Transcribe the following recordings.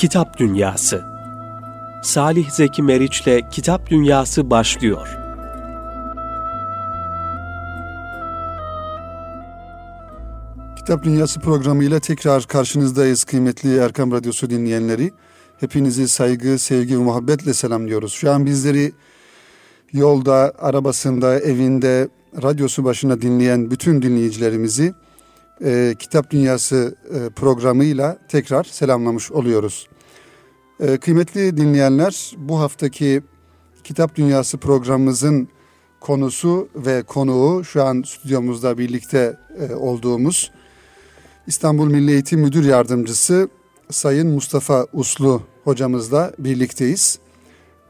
Kitap Dünyası Salih Zeki Meriç'le Kitap Dünyası başlıyor. Kitap Dünyası programıyla tekrar karşınızdayız kıymetli Erkam Radyosu dinleyenleri. Hepinizi saygı, sevgi ve muhabbetle selamlıyoruz. Şu an bizleri yolda, arabasında, evinde, radyosu başına dinleyen bütün dinleyicilerimizi e, Kitap Dünyası e, programıyla tekrar selamlamış oluyoruz. E, kıymetli dinleyenler bu haftaki Kitap Dünyası programımızın konusu ve konuğu şu an stüdyomuzda birlikte e, olduğumuz İstanbul Milli Eğitim Müdür Yardımcısı Sayın Mustafa Uslu hocamızla birlikteyiz.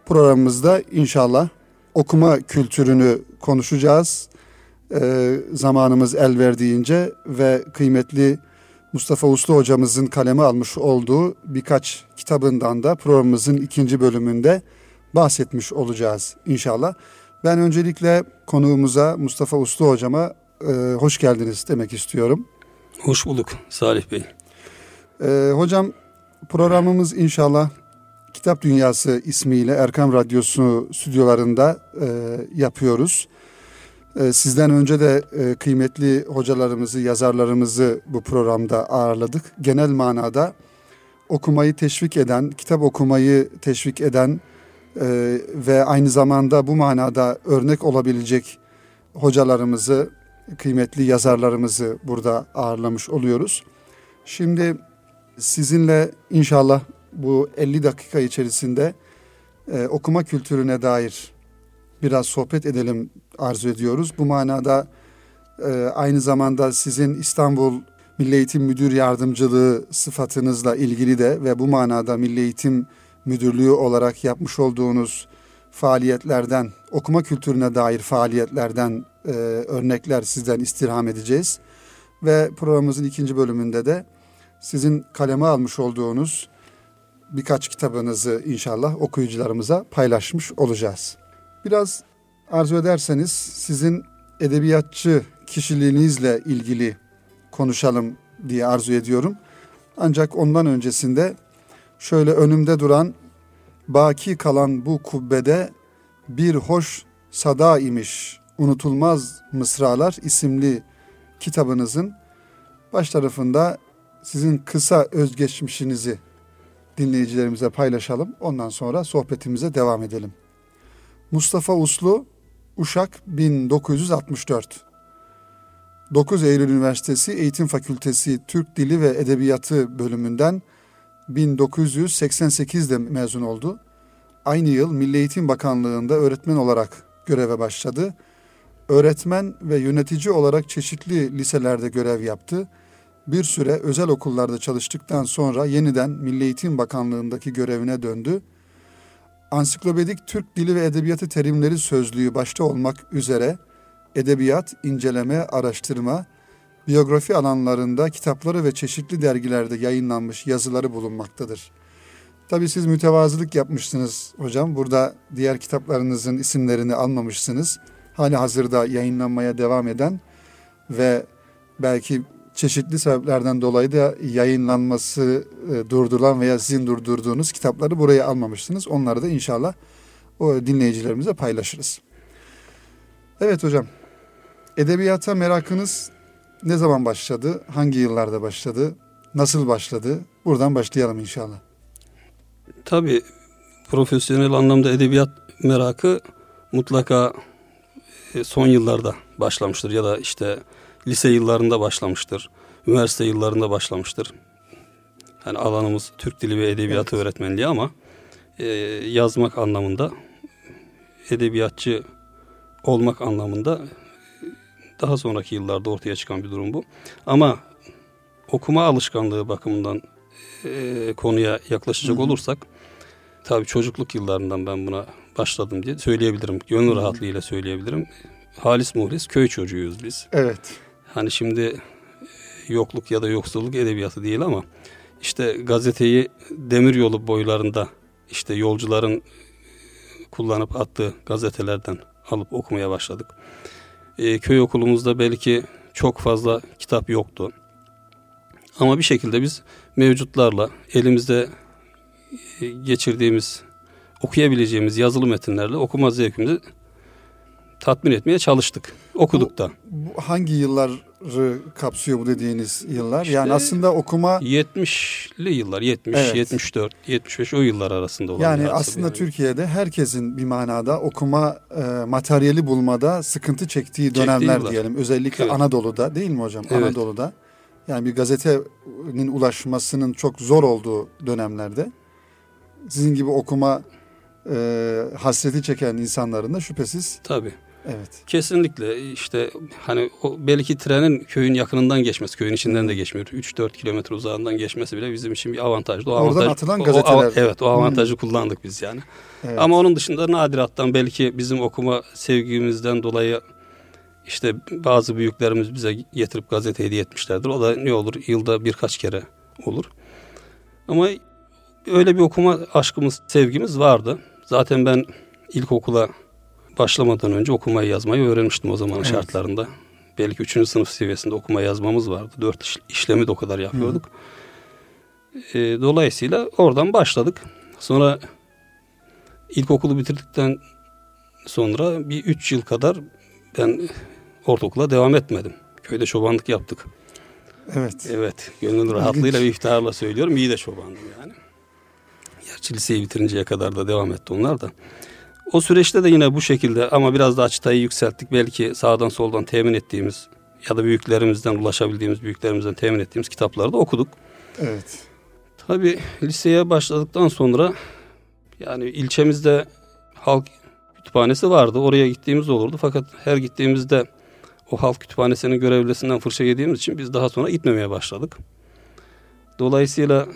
Programımızda inşallah okuma kültürünü konuşacağız. Ee, zamanımız el verdiğince ve kıymetli Mustafa Uslu hocamızın kaleme almış olduğu birkaç kitabından da programımızın ikinci bölümünde bahsetmiş olacağız inşallah. Ben öncelikle konuğumuza Mustafa Uslu hocama e, hoş geldiniz demek istiyorum. Hoş bulduk Salih Bey. Ee, hocam programımız inşallah Kitap Dünyası ismiyle Erkam Radyosu stüdyolarında e, yapıyoruz. E, sizden önce de e, kıymetli hocalarımızı, yazarlarımızı bu programda ağırladık. Genel manada okumayı teşvik eden, kitap okumayı teşvik eden e, ve aynı zamanda bu manada örnek olabilecek hocalarımızı, kıymetli yazarlarımızı burada ağırlamış oluyoruz. Şimdi sizinle inşallah bu 50 dakika içerisinde e, okuma kültürüne dair biraz sohbet edelim arzu ediyoruz. Bu manada e, aynı zamanda sizin İstanbul Milli Eğitim Müdür Yardımcılığı sıfatınızla ilgili de ve bu manada Milli Eğitim Müdürlüğü olarak yapmış olduğunuz faaliyetlerden, okuma kültürüne dair faaliyetlerden e, örnekler sizden istirham edeceğiz. Ve programımızın ikinci bölümünde de sizin kaleme almış olduğunuz birkaç kitabınızı inşallah okuyucularımıza paylaşmış olacağız. Biraz arzu ederseniz sizin edebiyatçı kişiliğinizle ilgili konuşalım diye arzu ediyorum. Ancak ondan öncesinde şöyle önümde duran baki kalan bu kubbede bir hoş sada imiş unutulmaz mısralar isimli kitabınızın baş tarafında sizin kısa özgeçmişinizi dinleyicilerimize paylaşalım. Ondan sonra sohbetimize devam edelim. Mustafa Uslu, Uşak 1964. 9 Eylül Üniversitesi Eğitim Fakültesi Türk Dili ve Edebiyatı bölümünden 1988'de mezun oldu. Aynı yıl Milli Eğitim Bakanlığı'nda öğretmen olarak göreve başladı. Öğretmen ve yönetici olarak çeşitli liselerde görev yaptı. Bir süre özel okullarda çalıştıktan sonra yeniden Milli Eğitim Bakanlığı'ndaki görevine döndü. Ansiklopedik Türk Dili ve Edebiyatı Terimleri Sözlüğü başta olmak üzere edebiyat, inceleme, araştırma, biyografi alanlarında kitapları ve çeşitli dergilerde yayınlanmış yazıları bulunmaktadır. Tabi siz mütevazılık yapmışsınız hocam. Burada diğer kitaplarınızın isimlerini almamışsınız. Hali hazırda yayınlanmaya devam eden ve belki çeşitli sebeplerden dolayı da yayınlanması e, durdurulan veya sizin durdurduğunuz kitapları buraya almamışsınız. Onları da inşallah o dinleyicilerimize paylaşırız. Evet hocam. Edebiyata merakınız ne zaman başladı? Hangi yıllarda başladı? Nasıl başladı? Buradan başlayalım inşallah. Tabii profesyonel anlamda edebiyat merakı mutlaka e, son yıllarda başlamıştır ya da işte lise yıllarında başlamıştır. Üniversite yıllarında başlamıştır. Yani alanımız Türk Dili ve Edebiyatı evet. öğretmenliği ama e, yazmak anlamında edebiyatçı olmak anlamında daha sonraki yıllarda ortaya çıkan bir durum bu. Ama okuma alışkanlığı bakımından e, konuya yaklaşacak hı hı. olursak tabii çocukluk yıllarından ben buna başladım diye söyleyebilirim. Gönül rahatlığıyla söyleyebilirim. Halis muhlis köy çocuğuyuz biz. Evet. Hani şimdi e, yokluk ya da yoksulluk edebiyatı değil ama işte gazeteyi demir yolu boylarında işte yolcuların kullanıp attığı gazetelerden alıp okumaya başladık. E, köy okulumuzda belki çok fazla kitap yoktu. Ama bir şekilde biz mevcutlarla elimizde e, geçirdiğimiz, okuyabileceğimiz yazılı metinlerle okuma zevkimizi tatmin etmeye çalıştık. Okuduk da. Bu hangi yılları kapsıyor bu dediğiniz yıllar? İşte yani aslında okuma 70'li yıllar, 70, Evet. 74, 75 o yıllar arasında olan. yani aslında yani. Türkiye'de herkesin bir manada okuma e, materyali bulmada sıkıntı çektiği dönemler yıllar. diyelim. Özellikle Evet. Anadolu'da değil mi hocam? Evet. Anadolu'da. Yani bir gazetenin ulaşmasının çok zor olduğu dönemlerde sizin gibi okuma e, hasreti çeken insanların da şüphesiz Tabii. Evet. Kesinlikle işte hani o belki trenin köyün yakınından geçmesi, köyün içinden de geçmiyor. 3-4 kilometre uzağından geçmesi bile bizim için bir avantajdı. O Oradan avantaj, atılan o- o- gazeteler. evet o avantajı kullandık biz yani. evet. Ama onun dışında nadirattan belki bizim okuma sevgimizden dolayı işte bazı büyüklerimiz bize getirip gazete hediye etmişlerdir. O da ne olur yılda birkaç kere olur. Ama öyle bir okuma aşkımız, sevgimiz vardı. Zaten ben ilkokula başlamadan önce okumayı yazmayı öğrenmiştim o zamanın Evet. şartlarında. Belki üçüncü sınıf seviyesinde okuma yazmamız vardı. Dört iş- işlemi de o kadar yapıyorduk. Ee, dolayısıyla oradan başladık. Sonra ilkokulu bitirdikten sonra bir üç yıl kadar ben ortaokula devam etmedim. Köyde çobanlık yaptık. Evet. Evet, gönül rahatlığıyla ve iftiharla söylüyorum. İyi de çobandım yani. Gerçi liseyi bitirinceye kadar da devam etti onlar da. O süreçte de yine bu şekilde ama biraz daha çıtayı yükselttik. Belki sağdan soldan temin ettiğimiz ya da büyüklerimizden ulaşabildiğimiz, büyüklerimizden temin ettiğimiz kitapları da okuduk. Evet. Tabii liseye başladıktan sonra yani ilçemizde halk kütüphanesi vardı. Oraya gittiğimiz olurdu. Fakat her gittiğimizde o halk kütüphanesinin görevlisinden fırça yediğimiz için biz daha sonra gitmemeye başladık. Dolayısıyla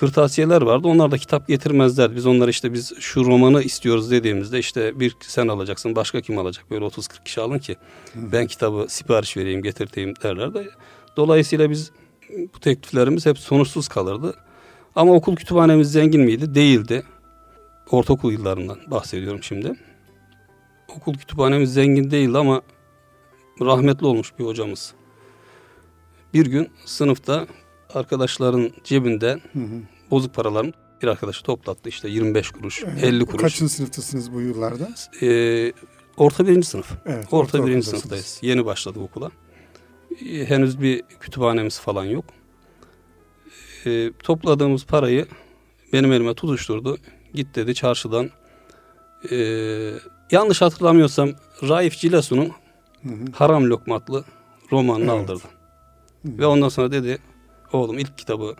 kırtasiyeler vardı. Onlar da kitap getirmezler. Biz onlara işte biz şu romanı istiyoruz dediğimizde işte bir sen alacaksın başka kim alacak? Böyle 30-40 kişi alın ki ben kitabı sipariş vereyim getirteyim derlerdi. Dolayısıyla biz bu tekliflerimiz hep sonuçsuz kalırdı. Ama okul kütüphanemiz zengin miydi? Değildi. Ortaokul yıllarından bahsediyorum şimdi. Okul kütüphanemiz zengin değildi ama rahmetli olmuş bir hocamız. Bir gün sınıfta arkadaşların cebinden Hı hı. bozuk paralarını bir arkadaşı toplattı. İşte 25 kuruş, 50 kuruş. Kaçıncı sınıftasınız bu yıllarda? Ee, orta birinci sınıf. Evet. Orta birinci ortaokuldasınız. sınıftayız. Yeni başladık okula. Ee, Henüz bir kütüphanemiz falan yok. Ee, topladığımız parayı benim elime tutuşturdu. Git dedi çarşıdan. ee, yanlış hatırlamıyorsam Raif Cilasun'un Hı hı. Haram Lokmatlı romanını Evet. aldırdı. Ve ondan sonra dedi oğlum ilk kitabı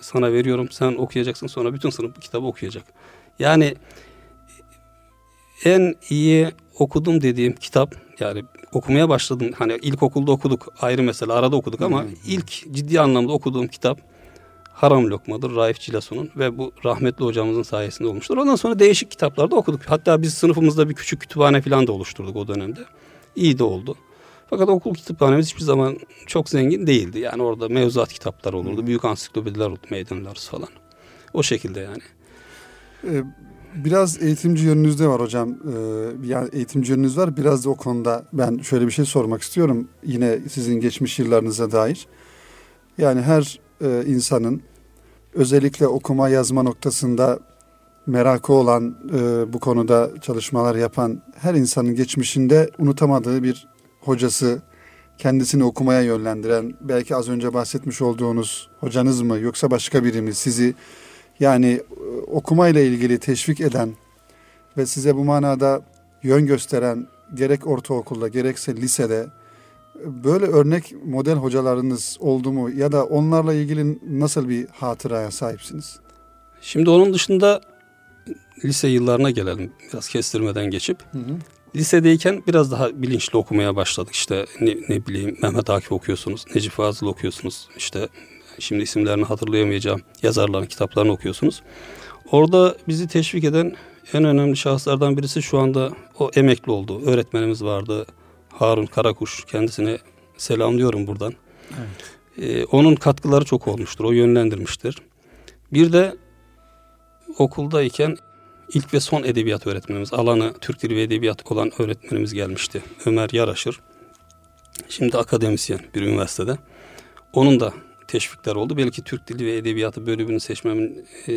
sana veriyorum sen okuyacaksın sonra bütün sınıf bu kitabı okuyacak. Yani en iyi okudum dediğim kitap yani okumaya başladım hani ilkokulda okuduk ayrı mesele arada okuduk ama ilk ciddi anlamda okuduğum kitap Haram Lokmadır Raif Cilasun'un ve bu rahmetli hocamızın sayesinde olmuştur. Ondan sonra değişik kitaplarda okuduk. Hatta biz sınıfımızda bir küçük kütüphane falan da oluşturduk o dönemde. İyi de oldu. Fakat okul kütüphanemiz hiçbir zaman çok zengin değildi. Yani orada mevzuat kitapları olurdu. Büyük ansiklopediler olurdu. Meydanlarız falan. O şekilde yani. Ee, Biraz eğitimci yönünüz de var hocam. Ee, Yani eğitimci yönünüz var. Biraz da o konuda ben şöyle bir şey sormak istiyorum. Yine sizin geçmiş yıllarınıza dair. Yani her e, insanın özellikle okuma yazma noktasında merakı olan e, bu konuda çalışmalar yapan her insanın geçmişinde unutamadığı bir hocası kendisini okumaya yönlendiren belki az önce bahsetmiş olduğunuz hocanız mı yoksa başka biri mi sizi yani e, okumayla ilgili teşvik eden ve size bu manada yön gösteren gerek ortaokulda gerekse lisede e, böyle örnek model hocalarınız oldu mu ya da onlarla ilgili nasıl bir hatıraya sahipsiniz? Şimdi onun dışında lise yıllarına gelelim. Biraz kestirmeden geçip. Lisedeyken biraz daha bilinçli okumaya başladık. İşte ne, ne bileyim Mehmet Akif okuyorsunuz, Necip Fazıl okuyorsunuz. İşte şimdi isimlerini hatırlayamayacağım yazarların kitaplarını okuyorsunuz. Orada bizi teşvik eden en önemli şahıslardan birisi şu anda o emekli oldu. Öğretmenimiz vardı. Harun Karakuş. Kendisine selamlıyorum buradan. Ee, onun katkıları çok olmuştur. O yönlendirmiştir. Bir de okuldayken ilk ve son edebiyat öğretmenimiz, alanı Türk Dili ve Edebiyat olan öğretmenimiz gelmişti. Ömer Yaraşır. Şimdi akademisyen bir üniversitede. Onun da teşvikler oldu. Belki Türk Dili ve Edebiyatı bölümünü seçmemin e,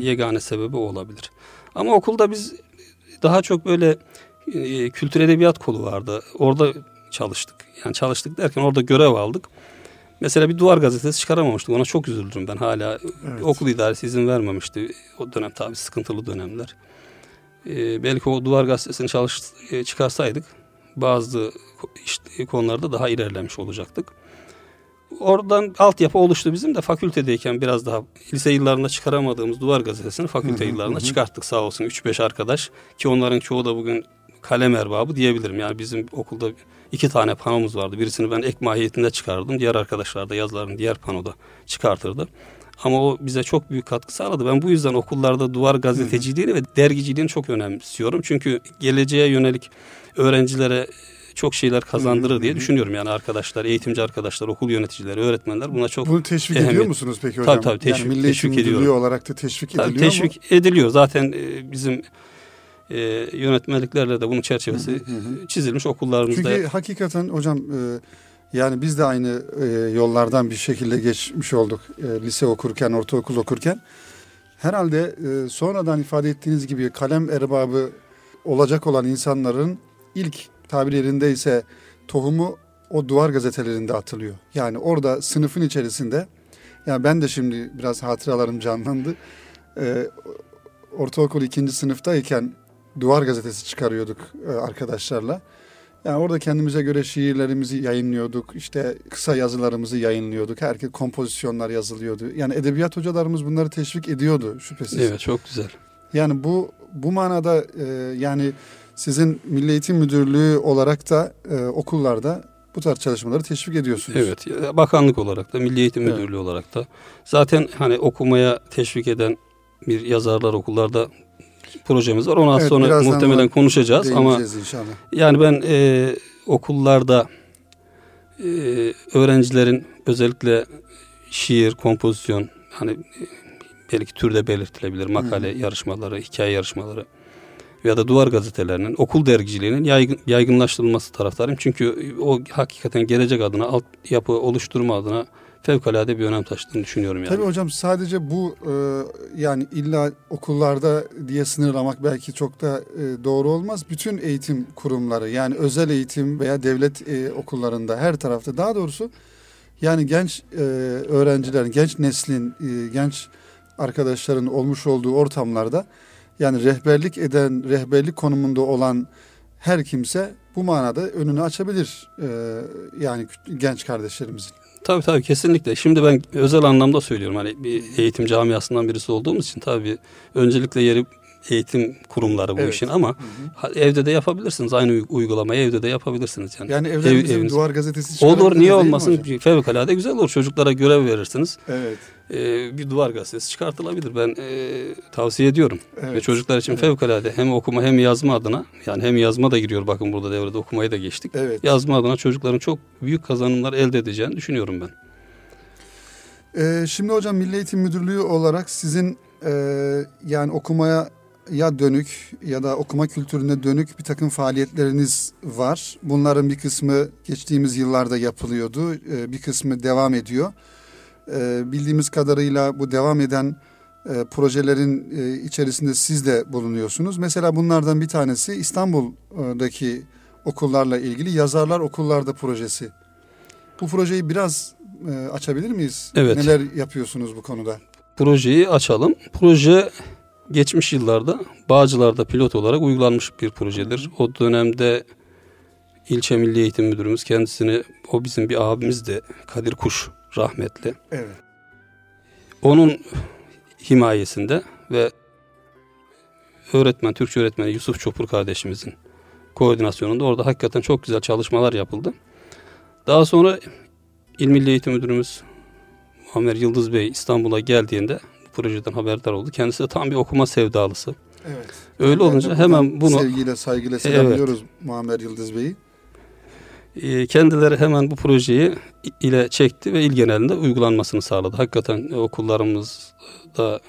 yegane sebebi o olabilir. Ama okulda biz daha çok böyle e, kültür edebiyat kolu vardı. Orada çalıştık. Yani çalıştık derken orada görev aldık. Mesela bir duvar gazetesi çıkaramamıştık. Ona çok üzüldüm ben hala. Evet. Okul idaresi izin vermemişti. O dönem tabii sıkıntılı dönemler. Ee, belki o duvar gazetesini çalış, e, çıkarsaydık bazı işte, konularda daha ilerlemiş olacaktık. Oradan altyapı oluştu bizim de fakültedeyken biraz daha lise yıllarında çıkaramadığımız duvar gazetesini fakülte yıllarında çıkarttık sağ olsun 3-5 arkadaş ki onların çoğu da bugün kalem erbabı diyebilirim. Yani bizim okulda iki tane panomuz vardı. Birisini ben ek mahiyetinde çıkardım. Diğer arkadaşlar da yazıların diğer panoda çıkartırdı. Ama o bize çok büyük katkı sağladı. Ben bu yüzden okullarda duvar gazeteciliğini ve dergiciliğini çok önemsiyorum. Çünkü geleceğe yönelik öğrencilere çok şeyler kazandırır diye düşünüyorum. Yani arkadaşlar, eğitimci arkadaşlar, okul yöneticileri, öğretmenler buna çok Bunu teşvik ehemmiyet. ediyor musunuz peki hocam? Tabii tabii teşvik, yani Milli teşvik ediyorum. olarak da teşvik tabii, ediliyor teşvik mu? ediliyor. Zaten e, bizim e, yönetmeliklerle de bunun çerçevesi hı hı. çizilmiş okullarımızda. Çünkü hakikaten hocam e, yani biz de aynı e, yollardan bir şekilde geçmiş olduk. E, lise okurken, ortaokul okurken. Herhalde e, sonradan ifade ettiğiniz gibi kalem erbabı olacak olan insanların ilk tabir yerindeyse tohumu o duvar gazetelerinde atılıyor. Yani orada sınıfın içerisinde yani ben de şimdi biraz hatıralarım canlandı. Ee, ortaokul ikinci sınıftayken duvar gazetesi çıkarıyorduk e, arkadaşlarla. Yani orada kendimize göre şiirlerimizi yayınlıyorduk. İşte kısa yazılarımızı yayınlıyorduk. Herkes kompozisyonlar yazılıyordu. Yani edebiyat hocalarımız bunları teşvik ediyordu şüphesiz. Evet çok güzel. Yani bu bu manada e, yani sizin Milli Eğitim Müdürlüğü olarak da e, okullarda bu tarz çalışmaları teşvik ediyorsunuz. Evet, bakanlık olarak da, Milli Eğitim evet. Müdürlüğü olarak da. Zaten hani okumaya teşvik eden bir yazarlar okullarda projemiz var. Onu az evet, sonra muhtemelen konuşacağız ama inşallah. yani ben e, okullarda e, öğrencilerin özellikle şiir, kompozisyon hani e, belki türde belirtilebilir makale Hı. yarışmaları, hikaye yarışmaları ya da duvar gazetelerinin, okul dergiciliğinin yaygın, yaygınlaştırılması taraftarıyım. Çünkü o hakikaten gelecek adına, altyapı oluşturma adına fevkalade bir önem taşıdığını düşünüyorum yani. Tabii hocam sadece bu e, yani illa okullarda diye sınırlamak belki çok da e, doğru olmaz. Bütün eğitim kurumları yani özel eğitim veya devlet e, okullarında her tarafta daha doğrusu yani genç e, öğrencilerin, genç neslin, e, genç arkadaşların olmuş olduğu ortamlarda yani rehberlik eden, rehberlik konumunda olan her kimse bu manada önünü açabilir e, yani genç kardeşlerimizin. Tabii tabii kesinlikle. Şimdi ben özel anlamda söylüyorum. Hani bir eğitim camiasından birisi olduğumuz için tabii öncelikle yeri eğitim kurumları bu evet. işin ama hı hı. evde de yapabilirsiniz. Aynı uygulamayı evde de yapabilirsiniz. Yani, yani evlerimizin Ev, duvar gazetesi Olur niye olmasın? Fevkalade güzel olur. Çocuklara görev verirsiniz. Evet. Ee, bir duvar gazetesi çıkartılabilir. Ben e, tavsiye ediyorum. Evet. Ve çocuklar için evet. fevkalade hem okuma hem yazma adına yani hem yazma da giriyor bakın burada devrede okumayı da geçtik. Evet. Yazma adına çocukların çok büyük kazanımlar elde edeceğini düşünüyorum ben. Ee, şimdi hocam Milli Eğitim Müdürlüğü olarak sizin e, yani okumaya ya dönük ya da okuma kültürüne dönük bir takım faaliyetleriniz var. Bunların bir kısmı geçtiğimiz yıllarda yapılıyordu, ee, bir kısmı devam ediyor. Ee, bildiğimiz kadarıyla bu devam eden e, projelerin e, içerisinde siz de bulunuyorsunuz. Mesela bunlardan bir tanesi İstanbul'daki okullarla ilgili Yazarlar Okullarda projesi. Bu projeyi biraz e, açabilir miyiz? Evet. Neler yapıyorsunuz bu konuda? Projeyi açalım. Proje geçmiş yıllarda Bağcılar'da pilot olarak uygulanmış bir projedir. O dönemde ilçe milli eğitim müdürümüz kendisini o bizim bir abimizdi Kadir Kuş rahmetli. Evet. Onun himayesinde ve öğretmen, Türkçe öğretmeni Yusuf Çopur kardeşimizin koordinasyonunda orada hakikaten çok güzel çalışmalar yapıldı. Daha sonra İl Milli Eğitim Müdürümüz Muammer Yıldız Bey İstanbul'a geldiğinde projeden haberdar oldu. Kendisi de tam bir okuma sevdalısı. Evet. Öyle ben olunca hemen bunu sevgiyle saygıyla selamlıyoruz evet. Muammer Yıldız Bey'i. Ee, kendileri hemen bu projeyi ile çekti ve il genelinde uygulanmasını sağladı. Hakikaten okullarımızda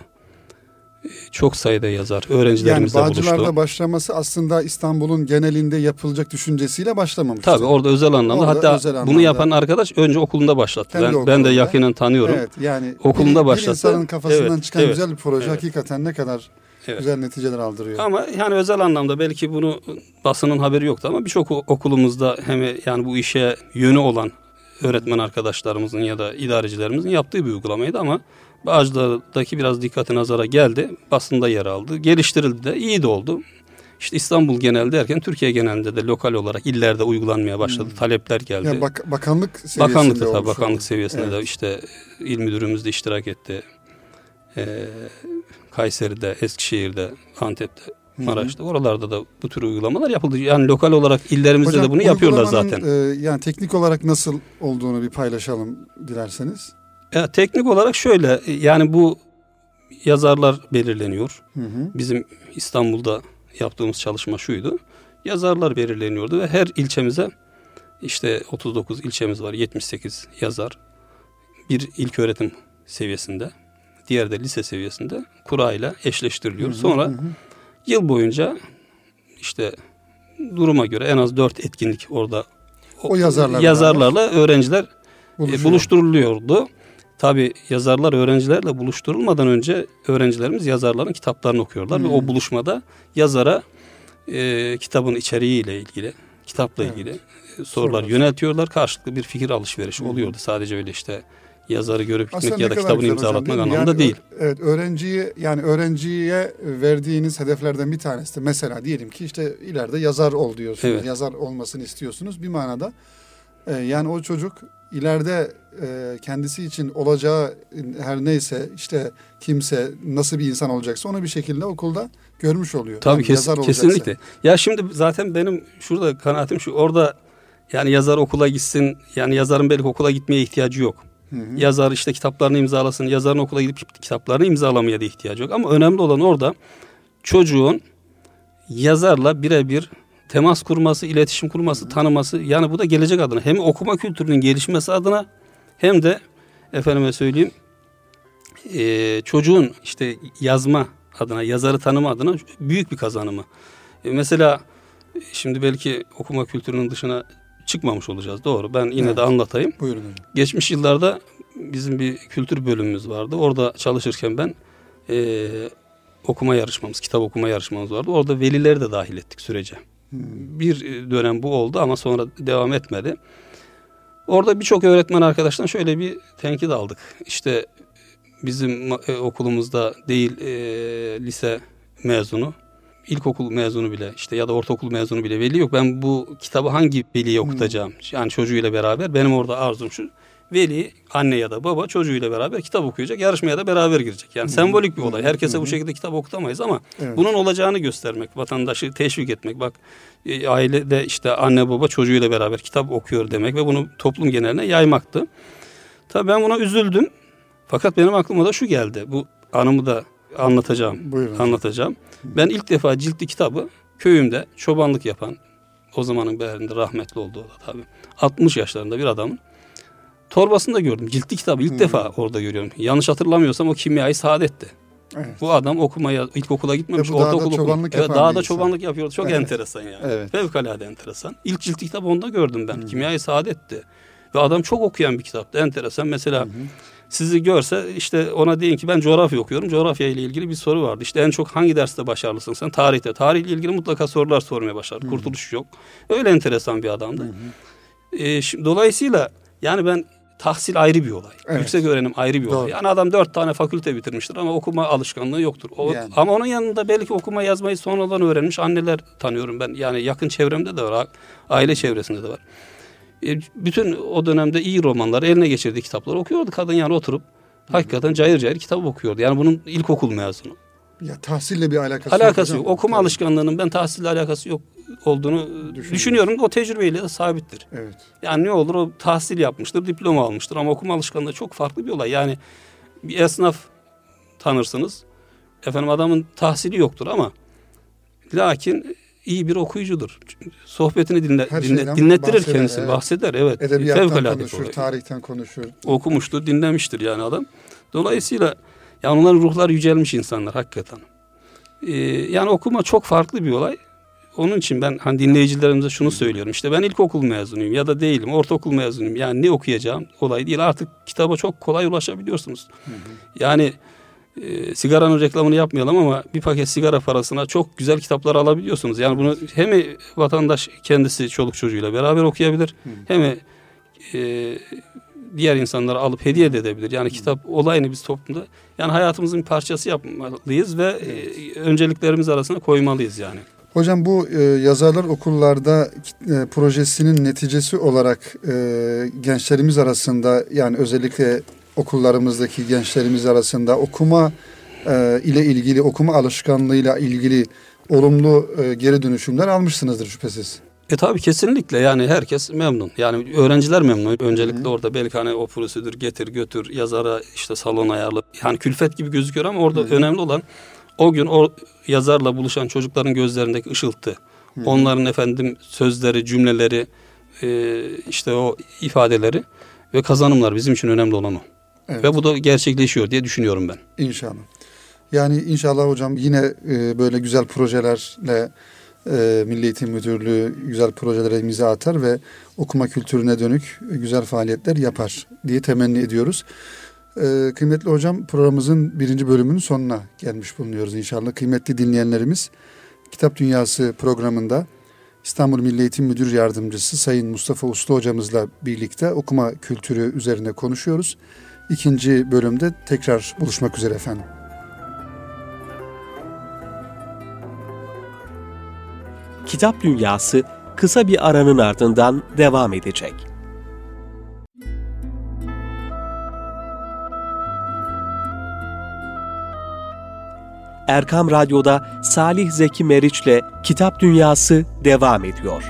çok sayıda yazar öğrencilerimizle yani buluştu. Bağcılar'da başlaması aslında İstanbul'un genelinde yapılacak düşüncesiyle başlamamış. Tabii orada özel anlamda Orada hatta özel bunu anlamda. yapan arkadaş önce okulunda başlattı. Kendi Ben, ben okulunda. de yakinen tanıyorum. Evet yani Okulunda bir, başlattı. bir insanın kafasından Evet, çıkan evet, güzel bir proje evet. hakikaten ne kadar Evet. güzel neticeler aldırıyor. Ama yani özel anlamda belki bunu basının haberi yoktu ama birçok okulumuzda hem yani bu işe yönü olan öğretmen arkadaşlarımızın ya da idarecilerimizin yaptığı bir uygulamaydı ama Bağcılar'daki biraz dikkati nazara geldi. Basında yer aldı. Geliştirildi de iyi de oldu. İşte İstanbul genel derken Türkiye genelinde de lokal olarak illerde uygulanmaya başladı. Talepler geldi. Yani bak, bakanlık seviyesinde Bakanlıkta tabii bakanlık seviyesinde de Evet. işte il müdürümüz de iştirak etti. Ee, Kayseri'de, Eskişehir'de, Antep'te, Maraş'ta oralarda da bu tür uygulamalar yapıldı. Yani lokal olarak illerimizde Hocam, de bunu yapıyorlar zaten. e, yani teknik olarak nasıl olduğunu bir paylaşalım dilerseniz. Ya, teknik olarak şöyle yani bu yazarlar belirleniyor. Hı hı. Bizim İstanbul'da yaptığımız çalışma şuydu. Yazarlar belirleniyordu ve her ilçemize işte 39 ilçemiz var 78 yazar. Bir ilk öğretim seviyesinde, diğer de lise seviyesinde kura ile eşleştiriliyor. Sonra yıl boyunca işte duruma göre en az 4 etkinlik orada O yazarlarla yazarlarla öğrenciler e, Buluşuyor. buluşturuluyordu. Tabi yazarlar öğrencilerle buluşturulmadan önce öğrencilerimiz yazarların kitaplarını okuyorlar ve Hmm. o buluşmada yazara e, kitabın içeriğiyle ilgili, kitapla Evet. ilgili e, sorular Sorular. yöneltiyorlar. Karşılıklı bir fikir alışverişi Hmm. oluyordu. Sadece öyle işte yazarı görüp gitmek Aslında ya da kitabını hocam, imzalatmak mi? anlamında Yani değil. Evet öğrenciyi yani öğrenciye verdiğiniz hedeflerden bir tanesi de mesela diyelim ki işte ileride yazar ol diyorsunuz. Evet. Yazar olmasını istiyorsunuz bir manada. e, yani o çocuk ileride e, kendisi için olacağı her neyse işte kimse nasıl bir insan olacaksa onu bir şekilde okulda görmüş oluyor. Tabii Yani kes- yazar olacaksa. kesinlikle. Ya şimdi zaten benim şurada kanaatim şu. Orada yani yazar okula gitsin. Yani yazarın belki okula gitmeye ihtiyacı yok. Hı hı. Yazar işte kitaplarını imzalasın. Yazarın okula gidip kitaplarını imzalamaya da ihtiyacı yok. Ama önemli olan orada çocuğun yazarla birebir temas kurması, iletişim kurması, tanıması. Yani bu da gelecek adına hem okuma kültürünün gelişmesi adına hem de efendime söyleyeyim eee, çocuğun işte yazma adına, yazarı tanıma adına büyük bir kazanımı. E, mesela e, şimdi belki okuma kültürünün dışına çıkmamış olacağız. Doğru. Ben yine Evet. de anlatayım. Buyurun. Geçmiş yıllarda bizim bir kültür bölümümüz vardı. Orada çalışırken ben eee, okuma yarışmamız, kitap okuma yarışmamız vardı. Orada velileri de dahil ettik sürece. Bir e, dönem bu oldu ama sonra devam etmedi. Orada birçok öğretmen arkadaştan şöyle bir tenkit aldık. İşte bizim e, okulumuzda değil e, lise mezunu, ilkokul mezunu bile işte ya da ortaokul mezunu bile veli yok. Ben bu kitabı hangi veliye okutacağım? Yani çocuğuyla beraber benim orada arzum şu. Veli, anne ya da baba çocuğuyla beraber kitap okuyacak, yarışmaya da beraber girecek. Yani sembolik bir olay. Herkese bu şekilde kitap okutamayız ama Evet. bunun olacağını göstermek, vatandaşı teşvik etmek. Bak e, ailede işte anne baba çocuğuyla beraber kitap okuyor demek ve bunu toplum geneline yaymaktı. Tabii ben buna üzüldüm. Fakat benim aklıma da şu geldi. Bu anımı da anlatacağım. Buyurun. Anlatacağım. Ben ilk defa ciltli kitabı köyümde çobanlık yapan o zamanın değerinde rahmetli oldu o da tabii. 60 yaşlarında bir adamın torbasında gördüm. Ciltli kitabı ilk Hmm. defa orada görüyorum. Yanlış hatırlamıyorsam o kimyayı saadetti. Evet. Bu adam okumaya ilkokula gitmemiş, dağda ortaokul okumuş. Evet, dağda çobanlık yapıyordu. Çok Evet. enteresan yani. Evet. Fevkalade enteresan. İlk cilt kitabı onda gördüm ben. Hı. Kimyayı Saadet'ti. Ve adam çok okuyan bir kitaptı. Enteresan. Mesela sizi görse işte ona deyin ki ben coğrafya okuyorum. Coğrafya ile ilgili bir soru vardı. İşte en çok hangi derste başarılısın sen? Tarihte. Tarihle ilgili mutlaka sorular sormaya başlar. Kurtuluş yok. Öyle enteresan bir adamdı. Ee, şimdi, dolayısıyla yani ben tahsil ayrı bir olay. Evet. Yüksek öğrenim ayrı bir Doğru. olay. Yani adam dört tane fakülte bitirmiştir ama okuma alışkanlığı yoktur. O, Yani. Ama onun yanında belki okuma yazmayı sonradan öğrenmiş anneler tanıyorum ben. Yani yakın çevremde de var. Aile çevresinde de var. E, bütün o dönemde iyi romanları eline geçirdiği kitapları okuyordu. Kadın yani oturup hakikaten cayır cayır kitap okuyordu. Yani bunun ilkokul mezunu. Ya tahsille bir alakası, Alakası hocam. yok. Okuma Tabii. alışkanlığının ben tahsille alakası yok olduğunu düşünüyorum. O tecrübeyle de sabittir. Evet. Yani ne olur o tahsil yapmıştır, diploma almıştır ama okuma alışkanlığı çok farklı bir olay. Yani bir esnaf tanırsınız. Efendim adamın tahsili yoktur ama lakin iyi bir okuyucudur. Sohbetini dinle, dinle- dinlettirir bahseder, kendisini, evet. bahseder. Evet. Edebiyattan konuşur, tarihten konuşur. Okumuştur, dinlemiştir yani adam. Dolayısıyla Yani onların ruhlar yücelmiş insanlar hakikaten. Ee, yani okuma çok farklı bir olay. Onun için ben hani dinleyicilerimize şunu söylüyorum. İşte ben ilkokul mezunuyum ya da değilim, ortaokul mezunuyum. Yani ne okuyacağım olay değil. Artık kitaba çok kolay ulaşabiliyorsunuz. Hı hı. Yani e, sigaranın reklamını yapmayalım ama bir paket sigara parasına çok güzel kitaplar alabiliyorsunuz. Yani bunu hem vatandaş kendisi çoluk çocuğuyla beraber okuyabilir hı. hem e, diğer insanlara alıp hediye de edebilir. Yani kitap olayını biz toplumda yani hayatımızın bir parçası yapmalıyız ve e, önceliklerimiz arasına koymalıyız yani. Hocam bu e, yazarlar okullarda e, projesinin neticesi olarak e, gençlerimiz arasında yani özellikle okullarımızdaki gençlerimiz arasında okuma e, ile ilgili okuma alışkanlığıyla ilgili olumlu e, geri dönüşümler almışsınızdır şüphesiz. E tabi kesinlikle yani herkes memnun. Yani öğrenciler memnun. Öncelikle Hı. orada belki hani o prosedür getir götür yazara işte salon ayarlı. Yani külfet gibi gözüküyor ama orada Hı. önemli olan o gün o yazarla buluşan çocukların gözlerindeki ışıltı. Hı. Onların efendim sözleri, cümleleri, e, işte o ifadeleri ve kazanımlar bizim için önemli olan o. Evet. Ve bu da gerçekleşiyor diye düşünüyorum ben. İnşallah. Yani inşallah hocam yine e, böyle güzel projelerle e, Milli Eğitim Müdürlüğü güzel projelere imza atar ve okuma kültürüne dönük güzel faaliyetler yapar diye temenni ediyoruz. E, kıymetli hocam programımızın birinci bölümünün sonuna gelmiş bulunuyoruz inşallah. Kıymetli dinleyenlerimiz Kitap Dünyası programında İstanbul Milli Eğitim Müdür Yardımcısı Sayın Mustafa Uslu hocamızla birlikte okuma kültürü üzerine konuşuyoruz. İkinci bölümde tekrar buluşmak üzere efendim. Kitap Dünyası kısa bir aranın ardından devam edecek. Erkam Radyo'da Salih Zeki Meriç'le Kitap Dünyası devam ediyor.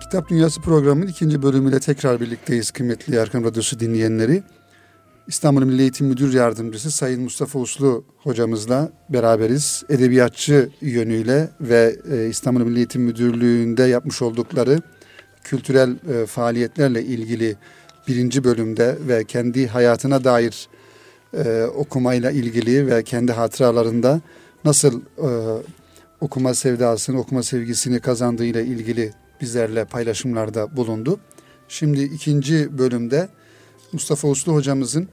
Kitap Dünyası programının ikinci bölümüyle tekrar birlikteyiz kıymetli Erkam Radyosu dinleyenleri. İstanbul Milli Eğitim Müdür Yardımcısı Sayın Mustafa Uslu hocamızla beraberiz. Edebiyatçı yönüyle ve e, İstanbul Milli Eğitim Müdürlüğü'nde yapmış oldukları kültürel e, faaliyetlerle ilgili birinci bölümde ve kendi hayatına dair e, okumayla ilgili ve kendi hatıralarında nasıl okuma sevdasını, okuma sevgisini kazandığıyla ilgili bizlerle paylaşımlarda bulundu. Şimdi ikinci bölümde Mustafa Uslu hocamızın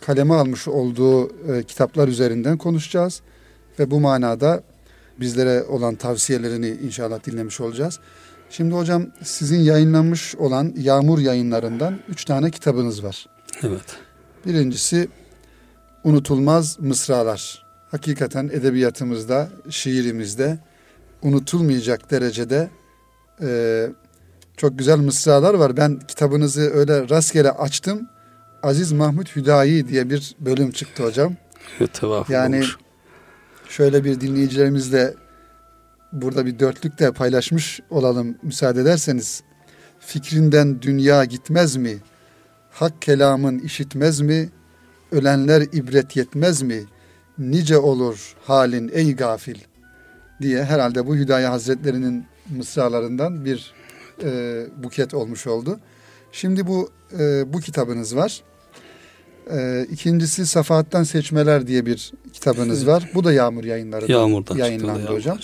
kaleme almış olduğu e, kitaplar üzerinden konuşacağız. Ve bu manada bizlere olan tavsiyelerini inşallah dinlemiş olacağız. Şimdi hocam sizin yayınlanmış olan Yağmur yayınlarından üç tane kitabınız var. Evet. Birincisi Unutulmaz Mısralar. Hakikaten edebiyatımızda, şiirimizde unutulmayacak derecede e, çok güzel mısralar var. Ben kitabınızı öyle rastgele açtım. Aziz Mahmut Hüdayi diye bir bölüm çıktı hocam. Yani olmuş. şöyle bir dinleyicilerimizle burada bir dörtlük de paylaşmış olalım müsaade ederseniz. Fikrinden dünya gitmez mi? Hak kelamın işitmez mi? Ölenler ibret yetmez mi? Nice olur halin ey gafil diye herhalde bu Hüdaya Hazretlerinin mısralarından bir e, buket olmuş oldu. Şimdi bu e, bu kitabınız var. E, ikincisi Safahat'tan Seçmeler diye bir kitabınız var. Bu da Yağmur yayınlarında Yağmur'dan yayınlandı çıktı, hocam.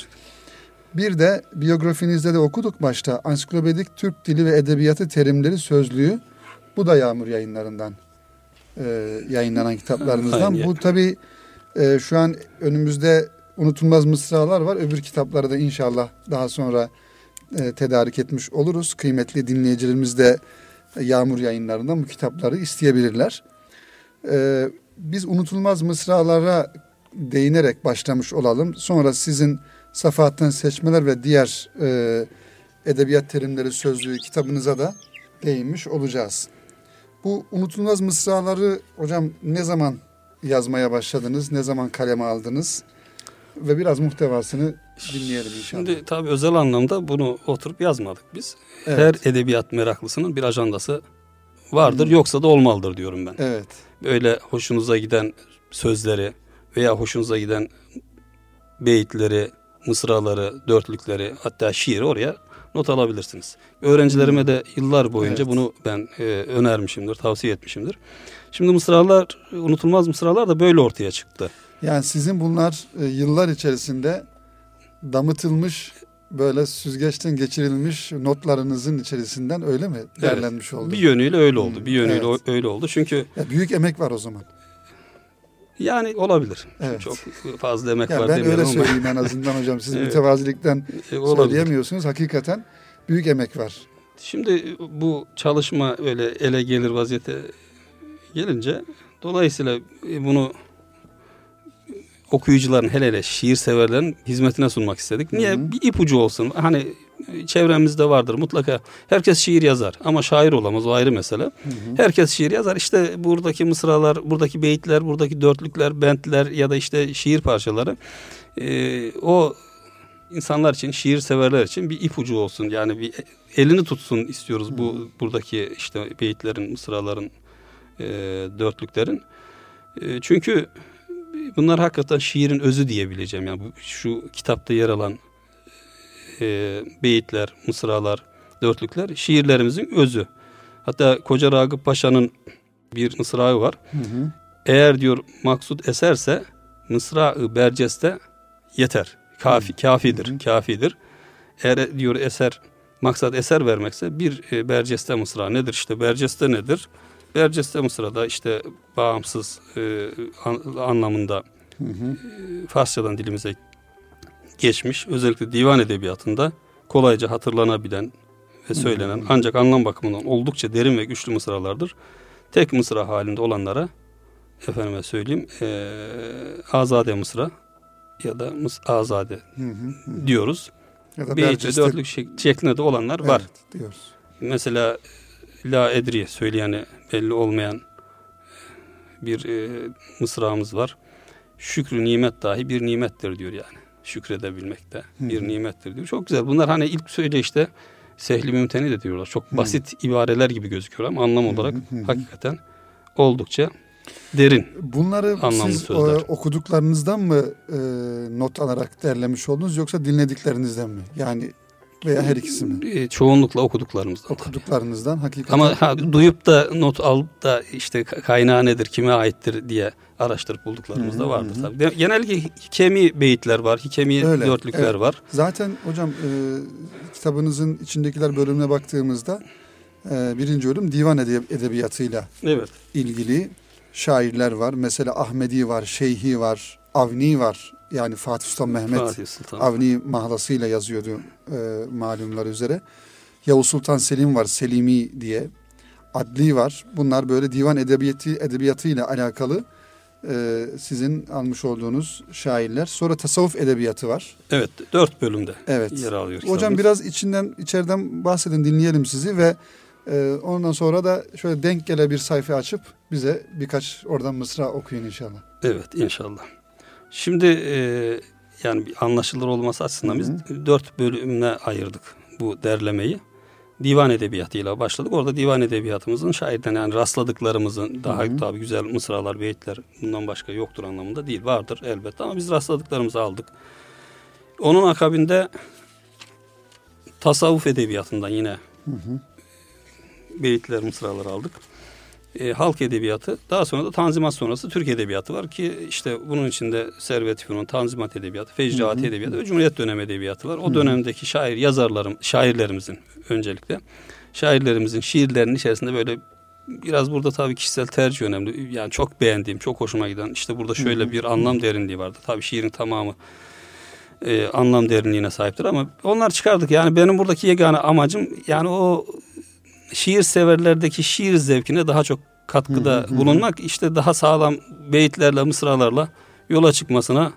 Bir de biyografinizde de okuduk başta. Ansiklopedik Türk Dili ve Edebiyatı Terimleri Sözlüğü. Bu da Yağmur yayınlarından e, yayınlanan kitaplarınızdan. Bu tabi e, şu an önümüzde unutulmaz mısralar var. Öbür kitapları da inşallah daha sonra e, tedarik etmiş oluruz. Kıymetli dinleyicilerimiz de Yağmur yayınlarından bu kitapları isteyebilirler. E, biz unutulmaz mısralara değinerek başlamış olalım. Sonra sizin Safahat'tan seçmeler ve diğer e, edebiyat terimleri sözlüğü kitabınıza da değinmiş olacağız. Bu unutulmaz mısraları hocam ne zaman yazmaya başladınız? Ne zaman kaleme aldınız? Ve biraz muhtevasını dinleyelim inşallah. Şimdi tabii özel anlamda bunu oturup yazmadık biz. Evet. Her edebiyat meraklısının bir ajandası vardır hmm. yoksa da olmalıdır diyorum ben. Evet. Böyle hoşunuza giden sözleri veya hoşunuza giden beyitleri, mısraları, dörtlükleri hatta şiiri oraya not alabilirsiniz. Öğrencilerime de yıllar boyunca Evet. bunu ben e, önermişimdir, tavsiye etmişimdir. Şimdi mısralar, unutulmaz mısralar da böyle ortaya çıktı. Yani sizin bunlar e, yıllar içerisinde damıtılmış böyle süzgeçten geçirilmiş notlarınızın içerisinden öyle mi derlenmiş oldu? Bir yönüyle öyle oldu. Hmm, Bir yönüyle evet. öyle oldu. Çünkü Ya büyük emek var o zaman. yani olabilir. Evet. Çok fazla emek Yani var ben öyle ama söyleyeyim en azından hocam. Siz Evet. mütevazilikten e, olabilir. söyleyemiyorsunuz. Hakikaten büyük emek var. Şimdi bu çalışma öyle ele gelir vaziyete gelince dolayısıyla bunu okuyucuların hele hele şiir severlerin hizmetine sunmak istedik. Niye? Hı hı. Bir ipucu olsun. Hani e, çevremizde vardır mutlaka. Herkes şiir yazar ama şair olamaz o ayrı mesele. Herkes şiir yazar. İşte buradaki mısralar, buradaki beyitler, buradaki dörtlükler, bentler ya da işte şiir parçaları e, o insanlar için, şiir severler için bir ipucu olsun. Yani bir elini tutsun istiyoruz bu buradaki işte beyitlerin, mısraların, e, dörtlüklerin. E, çünkü bunlar hakikaten şiirin özü diyebileceğim. Yani bu, şu kitapta yer alan e, beyitler, mısralar, dörtlükler şiirlerimizin özü. Hatta Koca Ragıp Paşa'nın bir mısrağı var. Hı hı. Eğer diyor maksut eserse mısra-ı berceste yeter. Kafi, kafidir, kafidir. Eğer diyor eser maksat eser vermekse bir e, berceste mısra nedir? İşte berceste nedir? Berceste mısrada işte bağımsız e, an- anlamında Hı hı. e, Farsçadan dilimize geçmiş. Özellikle divan edebiyatında kolayca hatırlanabilen ve söylenen ancak anlam bakımından oldukça derin ve güçlü mısralardır. Tek mısra halinde olanlara efendime söyleyeyim e, azade mısra ya da mıs azade Hı hı. hı. diyoruz. Ya da Berceste- dörtlük şek- şeklinde de olanlar var. Evet, diyoruz. Mesela La Edri söyleyeni belli olmayan bir e, mısramız var. Şükrü nimet dahi bir nimettir diyor yani. Şükredebilmek de bir hı. nimettir diyor. Çok güzel. Bunlar hani ilk söyleyişte sehli mümteni de diyorlar. Çok basit ibareler gibi gözüküyor ama anlam olarak hı hı. hakikaten oldukça derin. Bunları siz sözler. o, okuduklarınızdan mı e, not alarak derlemiş oldunuz yoksa dinlediklerinizden mi? Yani veya her ikisi mi? E, çoğunlukla okuduklarımızdan. tabii. Okuduklarınızdan hakikaten. Ama ha, duyup da not alıp da işte ka- kaynağı nedir, kime aittir diye araştırıp bulduklarımız Hı da vardır hı. tabii. Genellikle hikemi beyitler var, hikemi Öyle, dörtlükler evet. var. Zaten hocam e, kitabınızın içindekiler bölümüne baktığımızda e, birinci bölüm divan edeb- edebiyatıyla Evet. ilgili şairler var. Mesela Ahmedi var, Şeyhi var, Avni var. Yani Fatih Sultan Mehmet Fatih Sultan. Avni mahlasıyla yazıyordu e, malumlar üzere. Yavuz Sultan Selim var, Selimi diye. Adli var. Bunlar böyle divan edebiyatı edebiyatıyla alakalı e, sizin almış olduğunuz şairler. Sonra tasavvuf edebiyatı var. Evet, dört bölümde Evet. yer alıyor. Hocam kitabımız. biraz içinden içeriden bahsedin dinleyelim sizi ve e, ondan sonra da şöyle denk gele bir sayfa açıp bize birkaç oradan mısra okuyun inşallah. Evet, inşallah. Şimdi e, yani anlaşılır olması açısından biz dört bölümüne ayırdık bu derlemeyi. Divan edebiyatıyla başladık. Orada divan edebiyatımızın şairden yani rastladıklarımızın daha Hı hı. tabii güzel mısralar, beyitler bundan başka yoktur anlamında değil. Vardır elbette ama biz rastladıklarımızı aldık. Onun akabinde tasavvuf edebiyatından yine beyitler, mısralar aldık. E, halk edebiyatı, daha sonra da Tanzimat sonrası Türk edebiyatı var ki işte bunun içinde Servet Fünun, Tanzimat edebiyatı, Fecraat edebiyatı ve Cumhuriyet dönemi edebiyatı var. O dönemdeki şair yazarlarım, şairlerimizin öncelikle şairlerimizin şiirlerinin içerisinde böyle biraz burada tabii kişisel tercih önemli. Yani çok beğendiğim, çok hoşuma giden işte burada şöyle bir anlam derinliği vardı. Tabii şiirin tamamı e, anlam derinliğine sahiptir ama onlar çıkardık. Yani benim buradaki yegane amacım yani o şiir severlerdeki şiir zevkine daha çok katkıda bulunmak işte daha sağlam beyitlerle mısralarla yola çıkmasına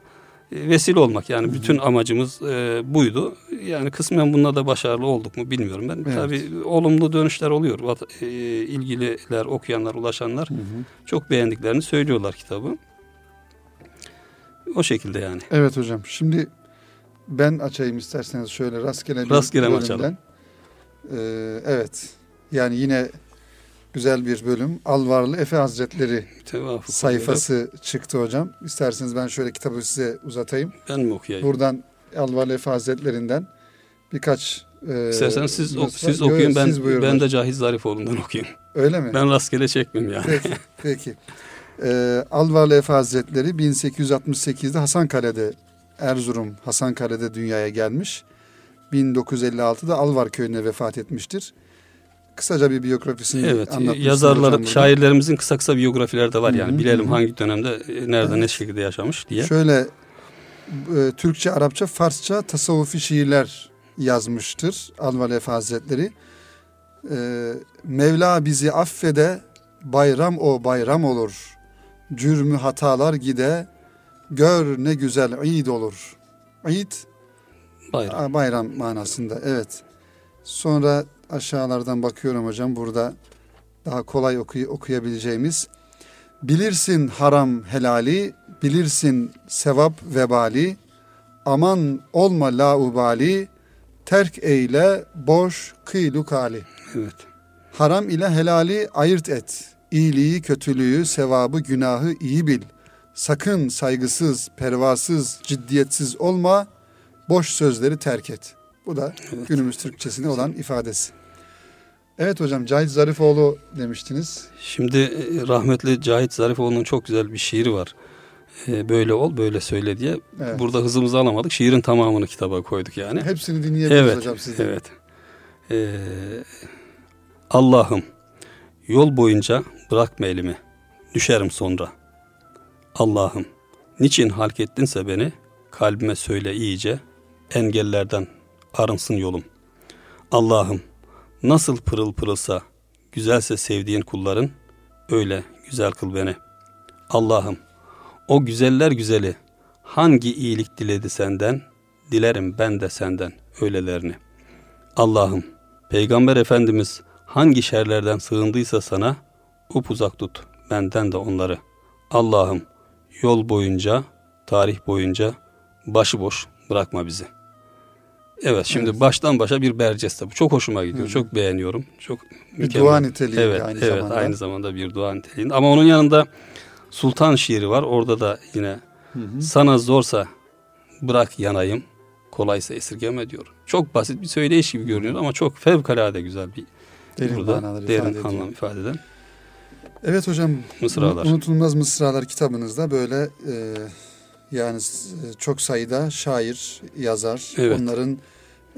e, vesile olmak yani bütün amacımız e, buydu. Yani kısmen bunda da başarılı olduk mu bilmiyorum ben. Evet. Tabii olumlu dönüşler oluyor. E, ilgililer, okuyanlar, ulaşanlar çok beğendiklerini söylüyorlar kitabı. O şekilde yani. Evet hocam. Şimdi ben açayım isterseniz şöyle rastgele bir Rastgele açalım? Ee, evet. Yani yine güzel bir bölüm. Alvarlı Efe Hazretleri Tevafuk sayfası çıktı hocam. İsterseniz ben şöyle kitabı size uzatayım. Ben mi okuyayım? Buradan Alvarlı Efe Hazretlerinden birkaç e, İsterseniz siz, ok- siz yo, okuyun ben siz buyurun ben de Cahit Zarifoğlu'ndan okuyayım. Öyle mi? Ben rastgele çekmeyeyim yani. Peki, peki. Ee, Alvarlı Efe Hazretleri 1868'de Hasankale'de, Erzurum Hasankale'de dünyaya gelmiş. 1956'da Alvar köyüne vefat etmiştir. Kısaca bir biyografisini Evet, anlatmışsınız yazarlar, hocam şairlerimizin kısa kısa biyografileri de var yani. Hı hı, Bilelim hangi dönemde, e, nerede, ne Evet. şekilde yaşamış diye. Şöyle e, Türkçe, Arapça, Farsça tasavvufi şiirler yazmıştır Alvar Efe Hazretleri. E, Mevla bizi affede, bayram o bayram olur. Cürmü hatalar gide, gör ne güzel id olur. İd Bayram. Bayram manasında evet. Sonra aşağılardan bakıyorum hocam burada daha kolay okuy- okuyabileceğimiz. Bilirsin haram helali, bilirsin sevap vebali, aman olma laubali, terk eyle boş kıylu kali. Evet. Haram ile helali ayırt et. İyiliği, kötülüğü, sevabı, günahı iyi bil. Sakın saygısız, pervasız, ciddiyetsiz olma. Boş sözleri terk et. Bu da günümüz Türkçesine olan ifadesi. Evet hocam Cahit Zarifoğlu demiştiniz. Şimdi e, rahmetli Cahit Zarifoğlu'nun çok güzel bir şiiri var. E, Böyle ol, böyle söyle diye. Evet. Burada hızımızı alamadık. Şiirin tamamını kitaba koyduk yani. Hepsini dinleyebiliriz Evet, hocam sizden. evet. Ee, Allah'ım yol boyunca bırakma elimi, düşerim sonra. Allah'ım niçin halk ettinse beni, kalbime söyle iyice, engellerden arınsın yolum. Allah'ım nasıl pırıl pırılsa, güzelse sevdiğin kulların, öyle güzel kıl beni. Allah'ım o güzeller güzeli, hangi iyilik diledi senden, dilerim ben de senden öylelerini. Allah'ım Peygamber Efendimiz hangi şerlerden sığındıysa sana upuzak tut benden de onları. Allah'ım yol boyunca, tarih boyunca başıboş bırakma bizi. Evet şimdi Evet. baştan başa bir berceste bu. Çok hoşuma gidiyor. Hı. Çok beğeniyorum. Çok Bir mükemmel. dua niteliğinde evet, aynı evet, zamanda. aynı zamanda bir dua niteliğinde. Ama onun yanında Sultan şiiri var. Orada da yine Hı hı. sana zorsa bırak yanayım, kolaysa esirgeme diyor. Çok basit bir söyleyiş gibi görünüyor ama çok fevkalade güzel bir Derin burada derin ifade ediyor. anlam ifade eden Evet hocam. mısralar. Unutulmaz Mısralar kitabınızda böyle e, yani s- çok sayıda şair, yazar, Evet. onların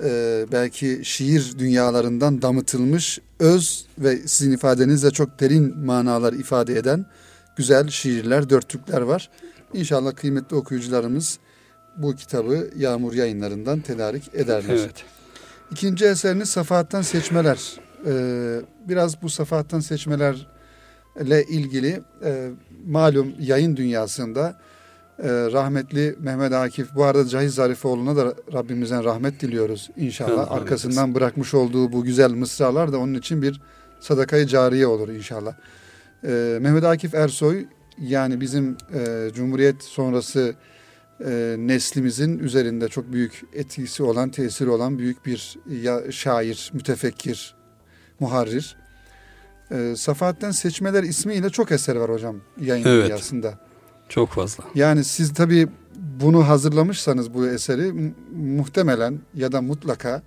e, belki şiir dünyalarından damıtılmış öz ve sizin ifadenizle çok derin manalar ifade eden güzel şiirler, dörtlükler var. İnşallah kıymetli okuyucularımız bu kitabı Yağmur yayınlarından tedarik ederler. Evet. İkinci eseriniz Safahat'tan Seçmeler. Ee, biraz bu Safahat'tan Seçmelerle ilgili e, malum yayın dünyasında e, rahmetli Mehmet Akif, bu arada Cahit Zarifoğlu'na da Rabbimizden rahmet diliyoruz inşallah. Arkasından bırakmış olduğu bu güzel mısralar da onun için bir sadakayı cariye olur inşallah. Ee, Mehmet Akif Ersoy yani bizim e, Cumhuriyet sonrası e, neslimizin üzerinde çok büyük etkisi olan, tesiri olan büyük bir ya, şair, mütefekkir, muharrir. E, Safahat'ten Seçmeler ismiyle çok eser var hocam yayın Evet. dünyasında. Çok fazla. Yani siz tabii bunu hazırlamışsanız bu eseri mu- muhtemelen ya da mutlaka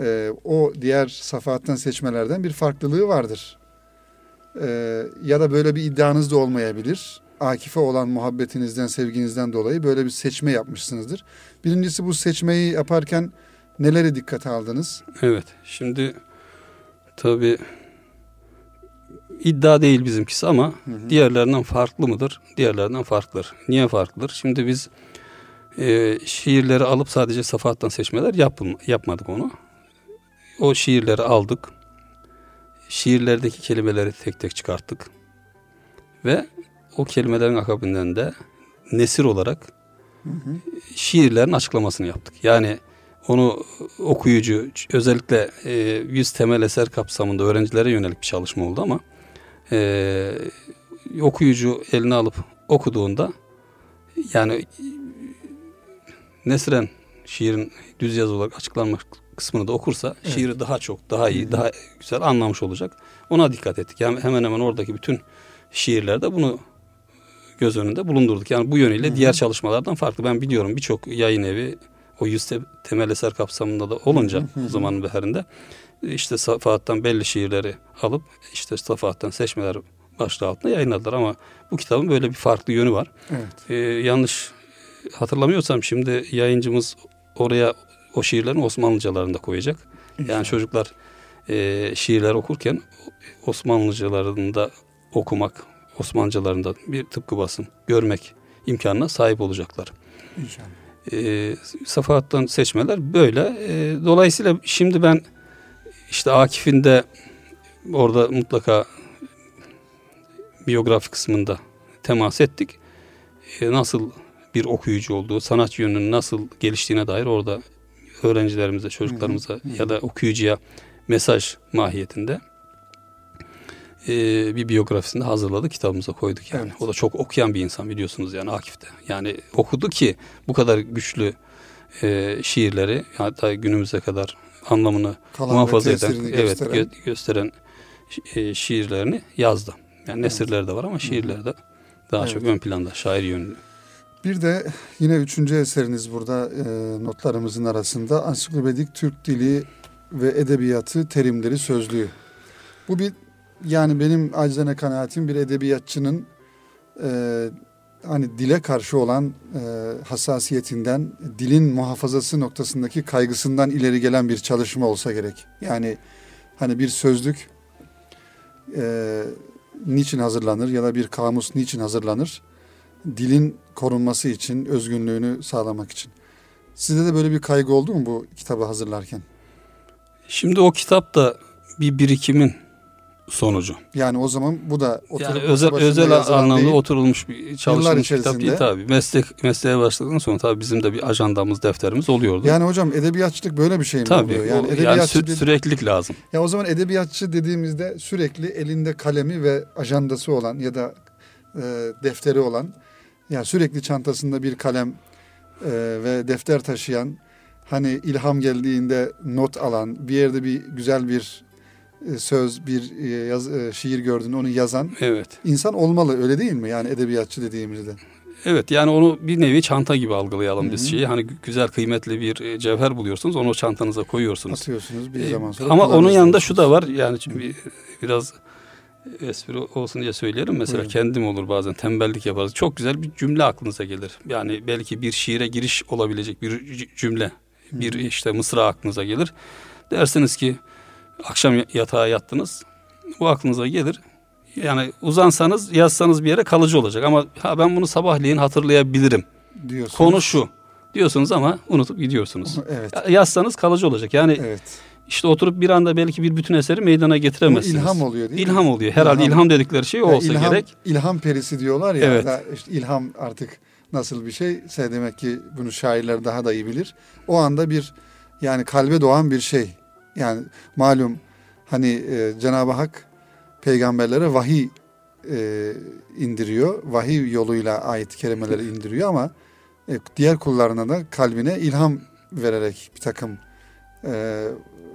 e, o diğer Safahat'ten seçmelerden bir farklılığı vardır. E, ya da böyle bir iddianız da olmayabilir. Akif'e olan muhabbetinizden, sevginizden dolayı böyle bir seçme yapmışsınızdır. Birincisi bu seçmeyi yaparken neleri dikkate aldınız? Evet. Şimdi tabi iddia değil bizimkisi ama Hı hı. diğerlerinden farklı mıdır? Diğerlerinden farklıdır. Niye farklıdır? Şimdi biz e, şiirleri alıp sadece safahattan seçmeler yapılma, yapmadık onu. O şiirleri aldık. Şiirlerdeki kelimeleri tek tek çıkarttık. Ve o kelimelerin akabinden de nesir olarak Hı hı. şiirlerin açıklamasını yaptık. Yani onu okuyucu özellikle e, 100 temel eser kapsamında öğrencilere yönelik bir çalışma oldu ama e, okuyucu eline alıp okuduğunda yani Nesren şiirin düz yazı olarak açıklanmış kısmını da okursa Evet. şiiri daha çok, daha iyi, daha güzel anlamış olacak. Ona dikkat ettik. Yani hemen hemen oradaki bütün şiirlerde bunu göz önünde bulundurduk. Yani bu yönüyle Hı hı. diğer çalışmalardan farklı. Ben biliyorum birçok yayın evi o yüz te- temel eser kapsamında da olunca o zamanın beherinde işte Safahat'tan belli şiirleri alıp işte Safahat'tan seçmeler başlığı altında yayınladılar ama bu kitabın böyle bir farklı yönü var. Evet. Ee, yanlış hatırlamıyorsam şimdi yayıncımız oraya o şiirlerin Osmanlıcalarını da koyacak. İnşallah. Yani çocuklar e, şiirler okurken Osmanlıcalarını da okumak, Osmanlıcalarını da bir tıpkı basım görmek imkanına sahip olacaklar. İnşallah. E, Safahat'tan seçmeler böyle. E, dolayısıyla şimdi ben işte Akif'in de orada mutlaka biyografi kısmında temas ettik. E, nasıl bir okuyucu olduğu, sanat yönünün nasıl geliştiğine dair orada öğrencilerimize, çocuklarımıza Hı hı. ya da okuyucuya mesaj mahiyetinde e, bir biyografisini hazırladık, kitabımıza koyduk yani. Evet. O da çok okuyan bir insan biliyorsunuz yani Akif'te. Yani okudu ki bu kadar güçlü e, şiirleri hatta günümüze kadar anlamını Kalan muhafaza eden, evet gösteren. gö- gösteren e, şiirlerini yazdı. Yani nesirleri de var ama şiirleri de daha Evet. çok ön planda, şair yönlü. Bir de yine üçüncü eseriniz burada e, notlarımızın arasında Ansiklopedik Türk Dili ve Edebiyatı Terimleri Sözlüğü. Bu bir yani benim acizane kanaatim bir edebiyatçının e, hani dile karşı olan e, hassasiyetinden, dilin muhafazası noktasındaki kaygısından ileri gelen bir çalışma olsa gerek. Yani hani bir sözlük e, niçin hazırlanır ya da bir kamus niçin hazırlanır? dilin korunması için, özgünlüğünü sağlamak için. Sizde de böyle bir kaygı oldu mu bu kitabı hazırlarken? Şimdi o kitap da bir birikimin sonucu. Yani o zaman bu da oturup Yani özel özel anlamda değil. oturulmuş bir çalışılmış kitap değil içerisinde- tabii. Meslek mesleğe başladıktan sonra tabii bizim de bir ajandamız, defterimiz oluyordu. Yani hocam edebiyatçılık böyle bir şey mi tabii. oluyor? o- Yani Yani, edebiyatçı sü- dedi- süreklilik lazım. Ya o zaman edebiyatçı dediğimizde sürekli elinde kalemi ve ajandası olan ya da e, defteri olan ya sürekli çantasında bir kalem e, ve defter taşıyan hani ilham geldiğinde not alan bir yerde bir güzel bir söz bir e, yaz, e, şiir gördüğünde onu yazan Evet. insan olmalı öyle değil mi? Yani edebiyatçı dediğimizde. Evet yani onu bir nevi çanta gibi algılayalım Hı biz şeyi. Hani gü- güzel kıymetli bir e, cevher buluyorsunuz onu çantanıza koyuyorsunuz. Atıyorsunuz bir zaman sonra. Ama onun yanında şu da var yani bir- biraz espri olsun diye söyleyelim. Mesela Buyurun. kendim olur bazen tembellik yaparız. Çok güzel bir cümle aklınıza gelir. Yani belki bir şiire giriş olabilecek bir cümle. Bir işte mısra aklınıza gelir. Dersiniz ki akşam yatağa yattınız. Bu aklınıza gelir. Yani uzansanız yazsanız bir yere kalıcı olacak. Ama ha ben bunu sabahleyin hatırlayabilirim. diyorsunuz. Konu şu diyorsunuz ama unutup gidiyorsunuz. Evet. Ya- Yazsanız kalıcı olacak. Yani Evet. işte oturup bir anda belki bir bütün eseri meydana Bu getiremezsiniz. ilham oluyor değil mi? İlham oluyor. Herhalde İlham. ilham, dedikleri şey o olsa ilham, gerek. ilham perisi diyorlar ya. Evet. işte ilham artık nasıl bir şeyse demek ki bunu şairler daha da iyi bilir. O anda bir yani kalbe doğan bir şey. Yani malum hani e, Cenab-ı Hak peygamberlere vahiy e, indiriyor. Vahiy yoluyla ayet kelimeleri indiriyor ama e, diğer kullarına da kalbine ilham vererek bir takım e,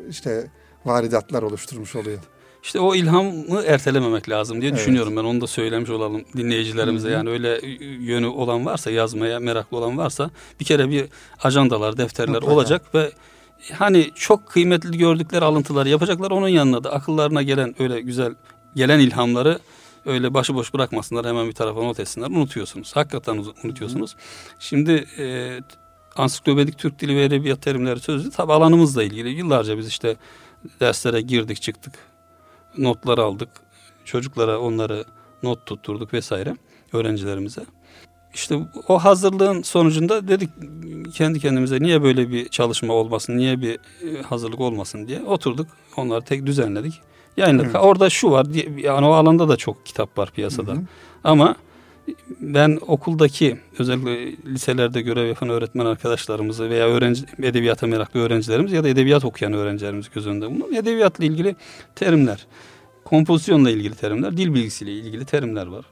işte varidatlar oluşturmuş oluyor. İşte o ilhamı ertelememek lazım diye Evet. düşünüyorum ben. Onu da söylemiş olalım dinleyicilerimize. Hı hı. Yani öyle yönü olan varsa, yazmaya meraklı olan varsa bir kere bir ajandalar, defterler Mutlaka. olacak ve hani çok kıymetli gördükleri alıntıları yapacaklar. Onun yanına da akıllarına gelen öyle güzel gelen ilhamları öyle başıboş bırakmasınlar. Hemen bir tarafa not etsinler. Unutuyorsunuz. Hakikaten uz- unutuyorsunuz. Şimdi e, ansiklopedik Türk Dili ve Edebiyat Terimleri Sözlüğü tabi alanımızla ilgili. Yıllarca biz işte derslere girdik çıktık. Notlar aldık. Çocuklara onları not tutturduk vesaire öğrencilerimize. İşte o hazırlığın sonucunda dedik kendi kendimize niye böyle bir çalışma olmasın, niye bir e, hazırlık olmasın diye oturduk. Onları tek düzenledik. Yayınladık. Evet. Orada şu var, yani o alanda da çok kitap var piyasada. Hı hı. Ama ben okuldaki özellikle liselerde görev yapan öğretmen arkadaşlarımızı veya öğrenci edebiyata meraklı öğrencilerimiz ya da edebiyat okuyan öğrencilerimiz göz önünde bulunur. Edebiyatla ilgili terimler, kompozisyonla ilgili terimler, dil bilgisiyle ilgili terimler var.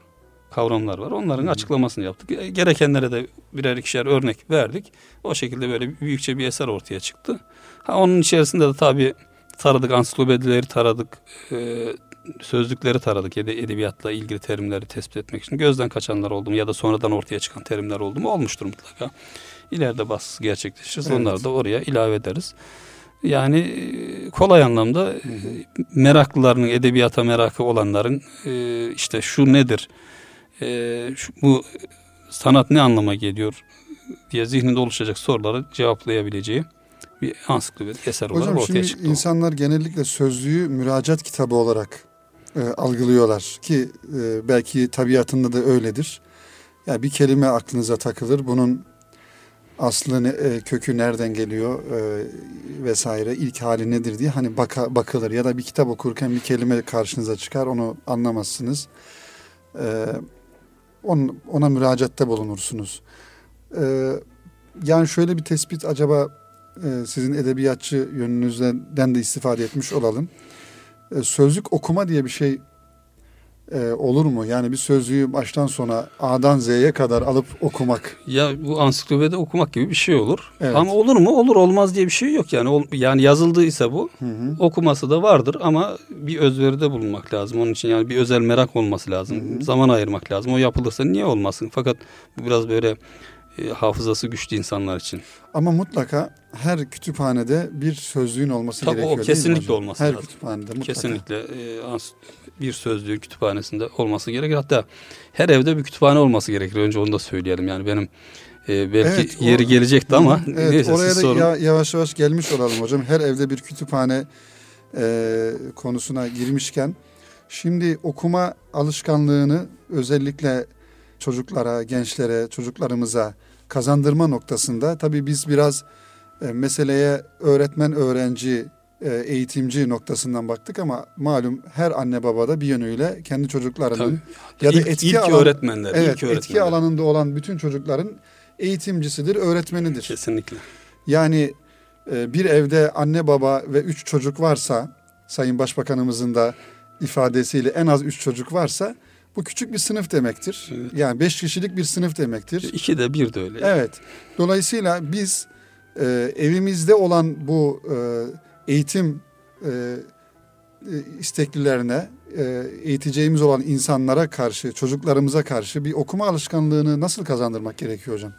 Kavramlar var. Onların açıklamasını yaptık. Gerekenlere de birer ikişer örnek verdik. O şekilde böyle büyükçe bir eser ortaya çıktı. Ha onun içerisinde de tabii taradık, ansiklopedileri taradık, e, sözlükleri taradık ede- edebiyatla ilgili terimleri tespit etmek için. Gözden kaçanlar oldu mu ya da sonradan ortaya çıkan terimler oldu mu olmuştur mutlaka. İleride baskısı gerçekleşirse Evet. onları da oraya ilave ederiz. Yani e, kolay anlamda e, meraklıların, edebiyata merakı olanların e, işte şu nedir, e, şu, bu sanat ne anlama geliyor diye zihninde oluşacak soruları cevaplayabileceği bir ansiklopedi eser olarak Hocam ortaya şimdi çıktı. o. insanlar genellikle sözlüğü müracaat kitabı olarak e, algılıyorlar ki e, belki tabiatında da öyledir. Ya bir kelime aklınıza takılır. Bunun aslı ne, e, kökü nereden geliyor e, vesaire ilk hali nedir diye hani baka, bakılır ya da bir kitap okurken bir kelime karşınıza çıkar onu anlamazsınız. E, on, ona müracaatte bulunursunuz. E, yani şöyle bir tespit acaba e, sizin edebiyatçı yönünüzden de istifade etmiş olalım. E, sözlük okuma diye bir şey e, olur mu? Yani bir sözlüğü baştan sona A'dan Z'ye kadar alıp okumak. Ya bu ansiklopedi okumak gibi bir şey olur. Evet. Ama olur mu? Olur olmaz diye bir şey yok yani. Ol- Yani yazıldıysa bu Hı hı. okuması da vardır ama bir özveride bulunmak lazım. Onun için yani bir özel merak olması lazım. Zaman ayırmak lazım. O yapılırsa niye olmasın? Fakat bu biraz böyle e, hafızası güçlü insanlar için. Ama mutlaka her kütüphanede bir sözlüğün olması Tabii o gerekiyor. mi kesinlikle olması Her lazım. kütüphanede mutlaka. Kesinlikle e, bir sözlüğün kütüphanesinde olması gerekir. Hatta her evde bir kütüphane olması gerekir. Önce onu da söyleyelim. Yani benim e, belki Evet, o- yeri gelecekti ama Evet, neyse oraya siz da sorun. ya- yavaş yavaş gelmiş olalım hocam. Her evde bir kütüphane e, konusuna girmişken şimdi okuma alışkanlığını özellikle çocuklara, gençlere, çocuklarımıza kazandırma noktasında tabii biz biraz e, meseleye öğretmen, öğrenci, e, eğitimci noktasından baktık ama malum her anne baba da bir yönüyle kendi çocuklarının Tabii. ya da İlk- etki ilk alan- öğretmenler, evet, ilk öğretmenler. etki alanında olan bütün çocukların eğitimcisidir, öğretmenidir. Kesinlikle. Yani e, bir evde anne baba ve üç çocuk varsa, Sayın Başbakanımızın da ifadesiyle en az üç çocuk varsa bu küçük bir sınıf demektir. Evet. Yani beş kişilik bir sınıf demektir. İki de bir de öyle. Evet. Dolayısıyla biz e, evimizde olan bu e, eğitim e, e, isteklilerine, e, eğiteceğimiz olan insanlara karşı, çocuklarımıza karşı bir okuma alışkanlığını nasıl kazandırmak gerekiyor hocam?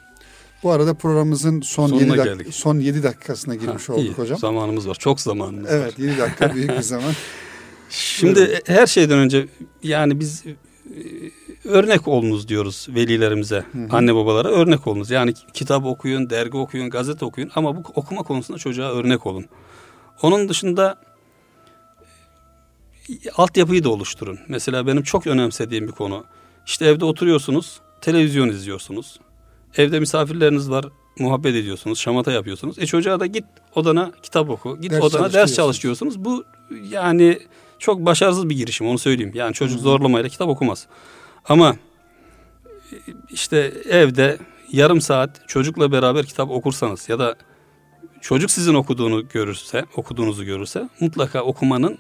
Bu arada programımızın son Sonuna 7 dak- geldik. son 7 dakikasına girmiş Ha, olduk iyi. hocam. Zamanımız var. Çok zamanımız var. Evet 7 dakika büyük bir zaman. Şimdi her şeyden önce yani biz örnek olunuz diyoruz velilerimize, hı. anne babalara örnek olunuz. Yani kitap okuyun, dergi okuyun, gazete okuyun ama bu okuma konusunda çocuğa örnek olun. Onun dışında e, altyapıyı da oluşturun. Mesela benim çok önemsediğim bir konu. İşte evde oturuyorsunuz, televizyon izliyorsunuz. Evde misafirleriniz var, muhabbet ediyorsunuz, şamata yapıyorsunuz. E çocuğa da git odana kitap oku, git Ders odana çalış ders çalış diyorsunuz. Bu yani çok başarısız bir girişim onu söyleyeyim. Yani çocuk zorlamayla kitap okumaz. Ama işte evde yarım saat çocukla beraber kitap okursanız ya da çocuk sizin okuduğunu görürse, okuduğunuzu görürse mutlaka okumanın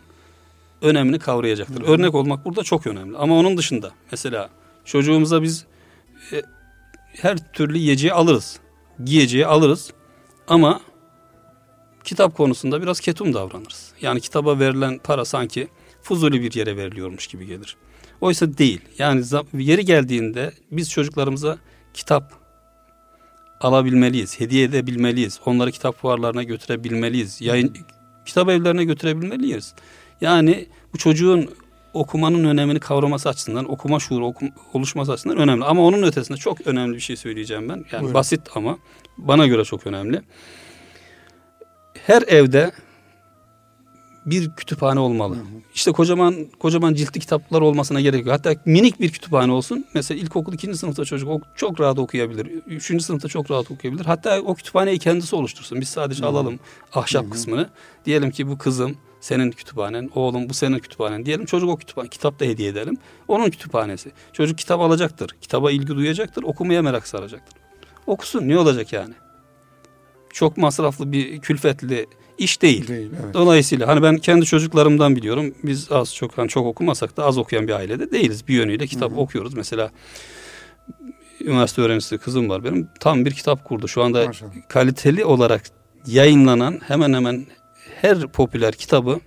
önemini kavrayacaktır. Örnek olmak burada çok önemli. Ama onun dışında mesela çocuğumuza biz e, her türlü yiyeceği alırız. Giyeceği alırız. Ama kitap konusunda biraz ketum davranırız. Yani kitaba verilen para sanki fuzuli bir yere veriliyormuş gibi gelir. Oysa değil. Yani yeri geldiğinde biz çocuklarımıza kitap alabilmeliyiz, hediye edebilmeliyiz. Onları kitap fuarlarına götürebilmeliyiz. Yayın kitap evlerine götürebilmeliyiz. Yani bu çocuğun okumanın önemini kavraması açısından, okuma şuuru okum- oluşması açısından önemli. Ama onun ötesinde çok önemli bir şey söyleyeceğim ben. Yani Buyurun. basit ama bana göre çok önemli. Her evde bir kütüphane olmalı. İşte kocaman kocaman ciltli kitaplar olmasına gerek yok. Hatta minik bir kütüphane olsun. Mesela ilkokul ikinci sınıfta çocuk ok- çok rahat okuyabilir. Üçüncü sınıfta çok rahat okuyabilir. Hatta o kütüphaneyi kendisi oluştursun. Biz sadece alalım ahşap kısmını. Diyelim ki bu kızım senin kütüphanen, oğlum bu senin kütüphanen. Diyelim çocuk o kütüphane, kitap da hediye edelim. Onun kütüphanesi. Çocuk kitap alacaktır. Kitaba ilgi duyacaktır. Okumaya merak saracaktır. Okusun ne olacak yani? Çok masraflı bir külfetli iş değil. Değil, evet. Dolayısıyla hani ben kendi çocuklarımdan biliyorum. Biz az çok hani çok okumasak da az okuyan bir ailede değiliz. Bir yönüyle kitap okuyoruz. Mesela üniversite öğrencisi kızım var benim. Tam bir kitap kurdu. Şu anda Maşallah. kaliteli olarak yayınlanan hemen hemen her popüler kitabı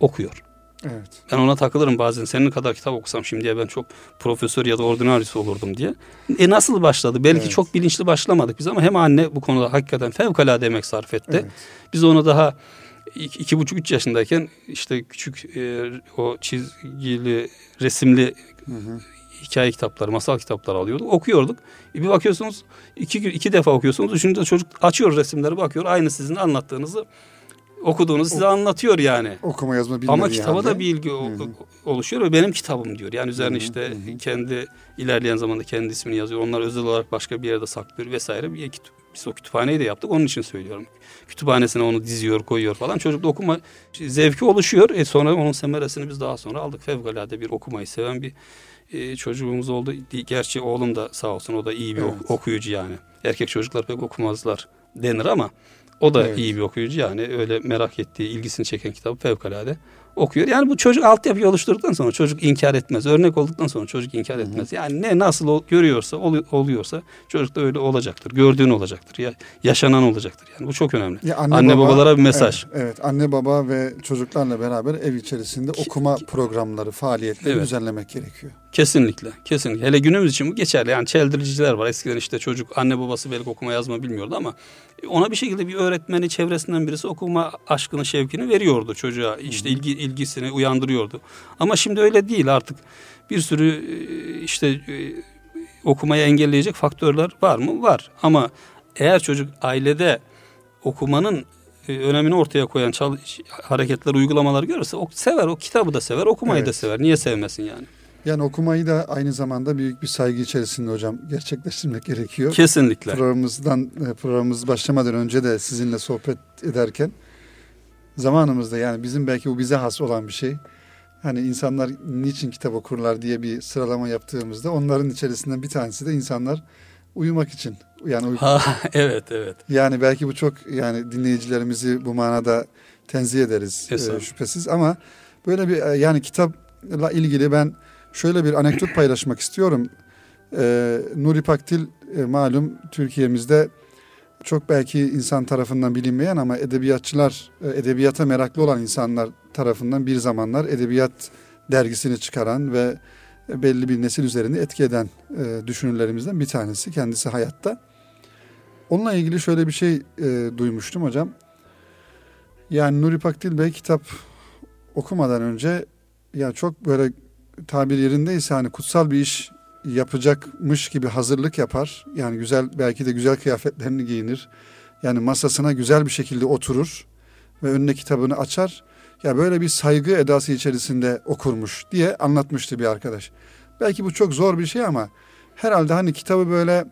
okuyor. Evet. Ben ona takılırım bazen. Senin kadar kitap okusam şimdiye ben çok profesör ya da ordinaryüs olurdum diye. E nasıl başladı? Belki Evet. çok bilinçli başlamadık biz ama hem anne bu konuda hakikaten fevkalade emek sarf etti. Evet. Biz onu daha iki, iki buçuk üç yaşındayken işte küçük e, o çizgili resimli Hı hı. hikaye kitapları, masal kitapları alıyorduk. Okuyorduk. E bir bakıyorsunuz iki, iki defa okuyorsunuz. Üçüncüde çocuk açıyor resimleri bakıyor. Aynı sizin anlattığınızı okuduğunuzu size anlatıyor yani. Okuma yazma bilmediği Ama kitaba halde. da bir ilgi o- oluşuyor ve benim kitabım diyor. Yani üzerine işte kendi ilerleyen zamanda kendi ismini yazıyor. Onlar özel olarak başka bir yerde saklıyor vesaire. Bir Biz o kütüphaneyi de yaptık. Onun için söylüyorum. Kütüphanesine onu diziyor, koyuyor falan. Çocukta okuma zevki oluşuyor. E sonra onun semeresini biz daha sonra aldık. Fevkalade bir okumayı seven bir e, çocuğumuz oldu. Gerçi oğlum da sağ olsun o da iyi bir Evet. okuyucu yani. Erkek çocuklar pek okumazlar denir ama o da Evet. iyi bir okuyucu yani öyle merak ettiği, ilgisini çeken kitabı fevkalade okuyor. Yani bu çocuk altyapıyı oluşturduktan sonra çocuk inkar etmez. Örnek olduktan sonra çocuk inkar etmez. Yani ne nasıl ol- görüyorsa olu- oluyorsa çocuk da öyle olacaktır. Gördüğün olacaktır. Ya yaşanan olacaktır. Yani bu çok önemli. Ya Anne babalara bir mesaj. Evet, evet, anne baba ve çocuklarla beraber ev içerisinde okuma programları, faaliyetleri Evet. düzenlemek gerekiyor. Kesinlikle. Kesinlikle. Hele günümüz için bu geçerli. Yani çeldiriciler var. Eskiden işte çocuk anne babası belki okuma yazma bilmiyordu ama ona bir şekilde bir öğretmeni çevresinden birisi okuma aşkını, şevkini veriyordu çocuğa. İşte ilgi ilgisini uyandırıyordu. Ama şimdi öyle değil artık. Bir sürü e, işte e, okumayı engelleyecek faktörler var mı? Var. Ama eğer çocuk ailede okumanın e, önemini ortaya koyan hareketler, uygulamalar görürse o sever. O kitabı da sever, okumayı da Evet. sever. Niye sevmesin yani? Yani okumayı da aynı zamanda büyük bir saygı içerisinde hocam gerçekleştirmek gerekiyor. Kesinlikle. Programımızdan programımız başlamadan önce de sizinle sohbet ederken zamanımızda yani bizim belki bu bize has olan bir şey. Hani insanlar niçin kitap okurlar diye bir sıralama yaptığımızda onların içerisinden bir tanesi de insanlar uyumak için. Yani uyku- Ha, evet evet. yani belki bu çok yani dinleyicilerimizi bu manada tenzih ederiz e, şüphesiz ama böyle bir e, yani kitapla ilgili ben şöyle bir anekdot paylaşmak istiyorum. E, Nuri Pakdil e, malum Türkiye'mizde çok belki insan tarafından bilinmeyen ama edebiyatçılar, e, edebiyata meraklı olan insanlar tarafından bir zamanlar edebiyat dergisini çıkaran ve belli bir nesil üzerinde etki eden e, düşünürlerimizden bir tanesi. Kendisi hayatta. Onunla ilgili şöyle bir şey e, duymuştum hocam. Yani Nuri Pakdil Bey kitap okumadan önce ya çok böyle tabir yerindeyse hani kutsal bir iş yapacakmış gibi hazırlık yapar. Yani güzel belki de güzel kıyafetlerini giyinir. Yani masasına güzel bir şekilde oturur ve önüne kitabını açar. Ya böyle bir saygı edası içerisinde okurmuş diye anlatmıştı bir arkadaş. Belki bu çok zor bir şey ama herhalde hani kitabı böyle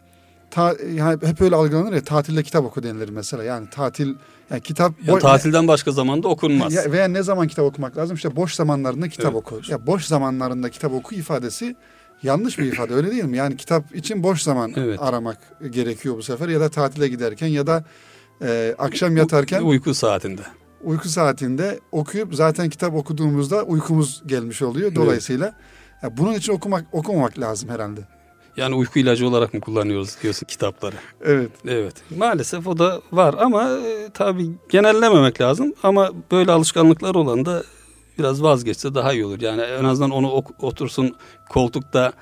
ta, yani hep öyle algılanır ya tatilde kitap oku denilir mesela. Yani tatil yani kitap Ya boy- tatilden başka zamanda okunmaz. ya veya ne zaman kitap okumak lazım? İşte boş zamanlarında kitap Evet. oku. Ya boş zamanlarında kitap oku ifadesi yanlış bir ifade öyle değil mi? Yani kitap için boş zaman Evet. aramak gerekiyor bu sefer ya da tatile giderken ya da e, akşam yatarken Uyku saatinde. uyku saatinde okuyup zaten kitap okuduğumuzda uykumuz gelmiş oluyor. Dolayısıyla ya bunun için okumak okumamak lazım herhalde. Yani uyku ilacı olarak mı kullanıyoruz diyorsun kitapları? Evet. Evet. Maalesef o da var ama e, tabii genellememek lazım. Ama böyle alışkanlıklar olan da biraz vazgeçse daha iyi olur. Yani en azından onu ok- otursun koltukta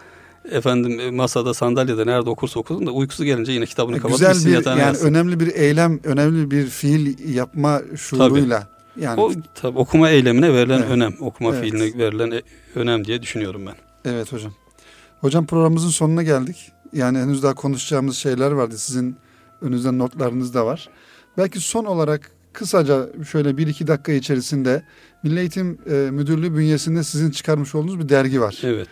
efendim e, masada sandalyede nerede okursa okusun da uykusu gelince yine kitabını kapatıp Güzel bir yani yatsın. önemli bir eylem, önemli bir fiil yapma şuuruyla yani O tabii okuma eylemine verilen Evet. önem, okuma Evet. fiiline verilen e- önem diye düşünüyorum ben. Evet hocam. Hocam programımızın sonuna geldik. Yani henüz daha konuşacağımız şeyler vardı. Sizin önünüzde notlarınız da var. Belki son olarak kısaca şöyle bir iki dakika içerisinde Milli Eğitim e, Müdürlüğü bünyesinde sizin çıkarmış olduğunuz bir dergi var. Evet.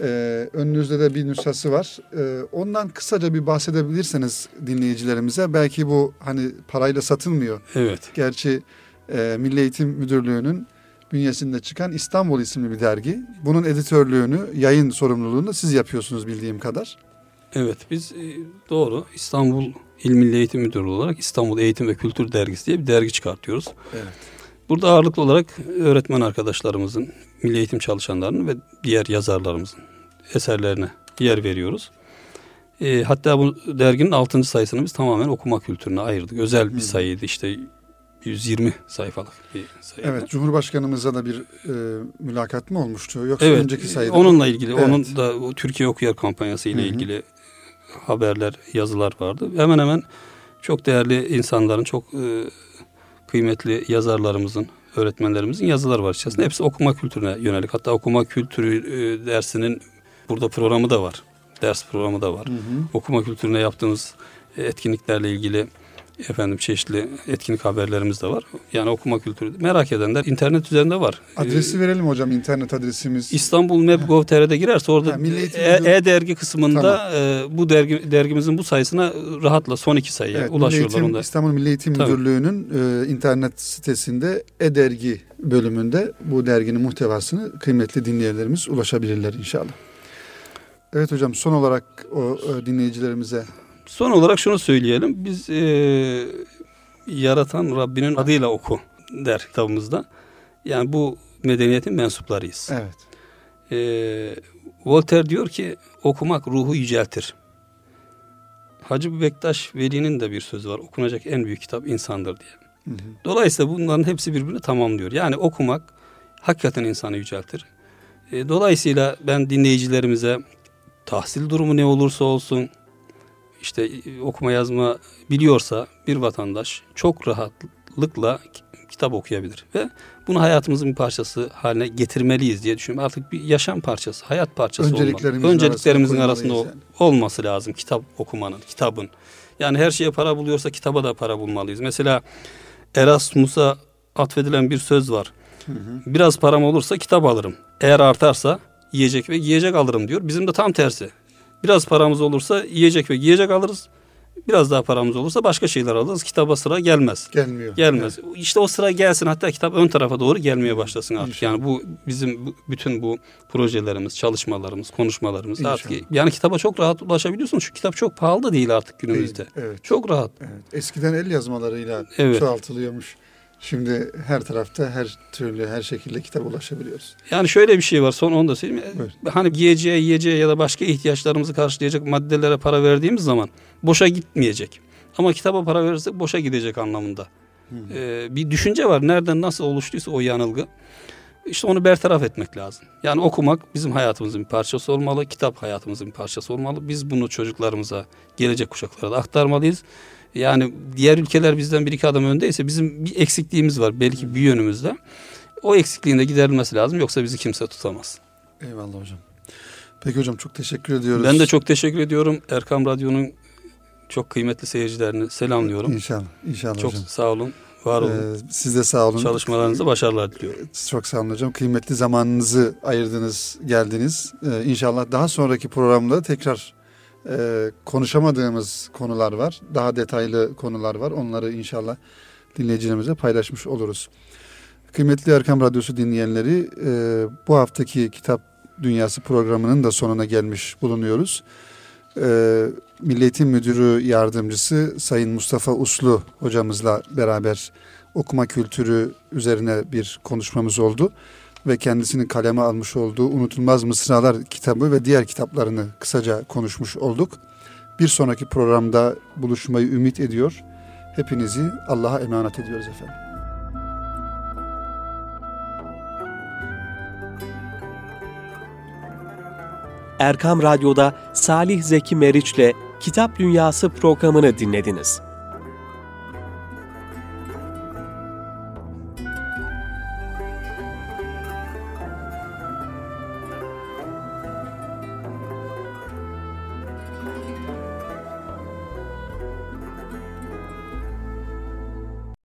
E, önünüzde de bir nüshası var. E, ondan kısaca bir bahsedebilirseniz dinleyicilerimize. Belki bu hani parayla satılmıyor. Evet. Gerçi e, Milli Eğitim Müdürlüğü'nün bünyesinde çıkan İstanbul isimli bir dergi. Bunun editörlüğünü, yayın sorumluluğunu siz yapıyorsunuz bildiğim kadar. Evet biz e, doğru İstanbul İl Milli Eğitim Müdürlüğü olarak İstanbul Eğitim ve Kültür Dergisi diye bir dergi çıkartıyoruz. Evet. Burada ağırlıklı olarak öğretmen arkadaşlarımızın, milli eğitim çalışanlarının ve diğer yazarlarımızın eserlerine yer veriyoruz. E, hatta bu derginin 6. sayısını biz tamamen okuma kültürüne ayırdık. Özel bir Hı. sayıydı işte 120 sayfalık bir sayı. Evet, Cumhurbaşkanımızla da bir e, mülakat mı olmuştu? Yoksa evet, önceki sayıda? Onunla ilgili, Evet. onun da o Türkiye Okuyor kampanyası ile Hı hı. ilgili haberler, yazılar vardı. Hemen hemen çok değerli insanların, çok e, kıymetli yazarlarımızın, öğretmenlerimizin yazıları var içerisinde. Hepsi okuma kültürüne yönelik. Hatta okuma kültürü e, dersinin burada programı da var. Ders programı da var. Hı hı. Okuma kültürüne yaptığımız e, etkinliklerle ilgili efendim çeşitli etkinlik haberlerimiz de var. Yani okuma kültürü merak edenler internet üzerinde var. Adresi Ee, verelim hocam, internet adresimiz. İstanbul Map.gov.tr'de girerse orada Milli e- e-dergi kısmında e, bu dergi dergimizin bu sayısına rahatla son iki sayıya Evet, Milli ulaşıyorlar Eğitim- onda. İstanbul Milli Eğitim Tabii. Müdürlüğü'nün e, internet sitesinde e-dergi bölümünde bu derginin muhtevasını kıymetli dinleyenlerimiz ulaşabilirler inşallah. Evet hocam son olarak o e, dinleyicilerimize Son olarak şunu söyleyelim. Biz e, yaratan Rabbinin adıyla oku der kitabımızda. Yani bu medeniyetin mensuplarıyız. evet E, Voltaire diyor ki okumak ruhu yüceltir. Hacı Bektaş Veli'nin de bir sözü var. Okunacak en büyük kitap insandır diye. Hı hı. Dolayısıyla bunların hepsi birbirini tamamlıyor. Yani okumak hakikaten insanı yüceltir. E, dolayısıyla ben dinleyicilerimize tahsil durumu ne olursa olsun işte e, okuma yazma biliyorsa bir vatandaş çok rahatlıkla ki- kitap okuyabilir ve bunu hayatımızın bir parçası haline getirmeliyiz diye düşünüyorum. Artık bir yaşam parçası, hayat parçası olmalı. Önceliklerimizin Önceliklerimizin arasına arasında ol- koymalıyız olması lazım kitap okumanın, kitabın. Yani her şeye para buluyorsa kitaba da para bulmalıyız. Mesela Erasmus'a atfedilen bir söz var. Hı hı. Biraz param olursa kitap alırım. Eğer artarsa yiyecek ve giyecek alırım diyor. Bizim de tam tersi. Biraz paramız olursa yiyecek ve giyecek alırız. Biraz daha paramız olursa başka şeyler alırız. Kitaba sıra gelmez. gelmiyor. Gelmez. İşte o sıra gelsin hatta kitap ön tarafa doğru gelmeye başlasın artık. İnşallah. Yani bu bizim bu- bütün bu projelerimiz, çalışmalarımız, konuşmalarımız artık İnşallah. yani kitaba çok rahat ulaşabiliyorsun. Şu kitap çok pahalı da değil artık Değil, günümüzde. Evet. Çok rahat. Evet. Eskiden el yazmalarıyla Evet. çoğaltılıyormuş. Şimdi her tarafta her türlü her şekilde kitap ulaşabiliyoruz. Yani şöyle bir şey var son onu da söyleyeyim. Buyur. Hani giyeceğe, yiyeceğe ya da başka ihtiyaçlarımızı karşılayacak maddelere para verdiğimiz zaman boşa gitmeyecek. Ama kitaba para verirsek boşa gidecek anlamında. Ee, bir düşünce var. Nereden nasıl oluştuysa o yanılgı. İşte onu bertaraf etmek lazım. Yani okumak bizim hayatımızın bir parçası olmalı. Kitap hayatımızın bir parçası olmalı. Biz bunu çocuklarımıza, gelecek kuşaklara da aktarmalıyız. Yani diğer ülkeler bizden bir iki adım öndeyse bizim bir eksikliğimiz var. Belki bir yönümüzde. O eksikliğin de giderilmesi lazım. Yoksa bizi kimse tutamaz. Eyvallah hocam. Peki hocam çok teşekkür ediyoruz. Ben de çok teşekkür ediyorum. Erkam Radyo'nun çok kıymetli seyircilerini selamlıyorum. İnşallah. İnşallah Çok hocam. sağ olun, var olun. Ee, siz de sağ olun. Çalışmalarınıza başarılar diliyorum. Çok sağ olun hocam. Kıymetli zamanınızı ayırdınız, geldiniz. Ee, inşallah daha sonraki programda tekrar e, konuşamadığımız konular var. Daha detaylı konular var. Onları inşallah dinleyicilerimize paylaşmış oluruz. Kıymetli Erkam Radyosu dinleyenleri e, bu haftaki Kitap Dünyası programının da sonuna gelmiş bulunuyoruz. E, Milli Eğitim Müdürü Yardımcısı Sayın Mustafa Uslu hocamızla beraber okuma kültürü üzerine bir konuşmamız oldu ve kendisinin kaleme almış olduğu Unutulmaz Mısralar kitabı ve diğer kitaplarını kısaca konuşmuş olduk. Bir sonraki programda buluşmayı ümit ediyor. Hepinizi Allah'a emanet ediyoruz efendim. Erkam Radyo'da Salih Zeki Meriç'le Kitap Dünyası programını dinlediniz.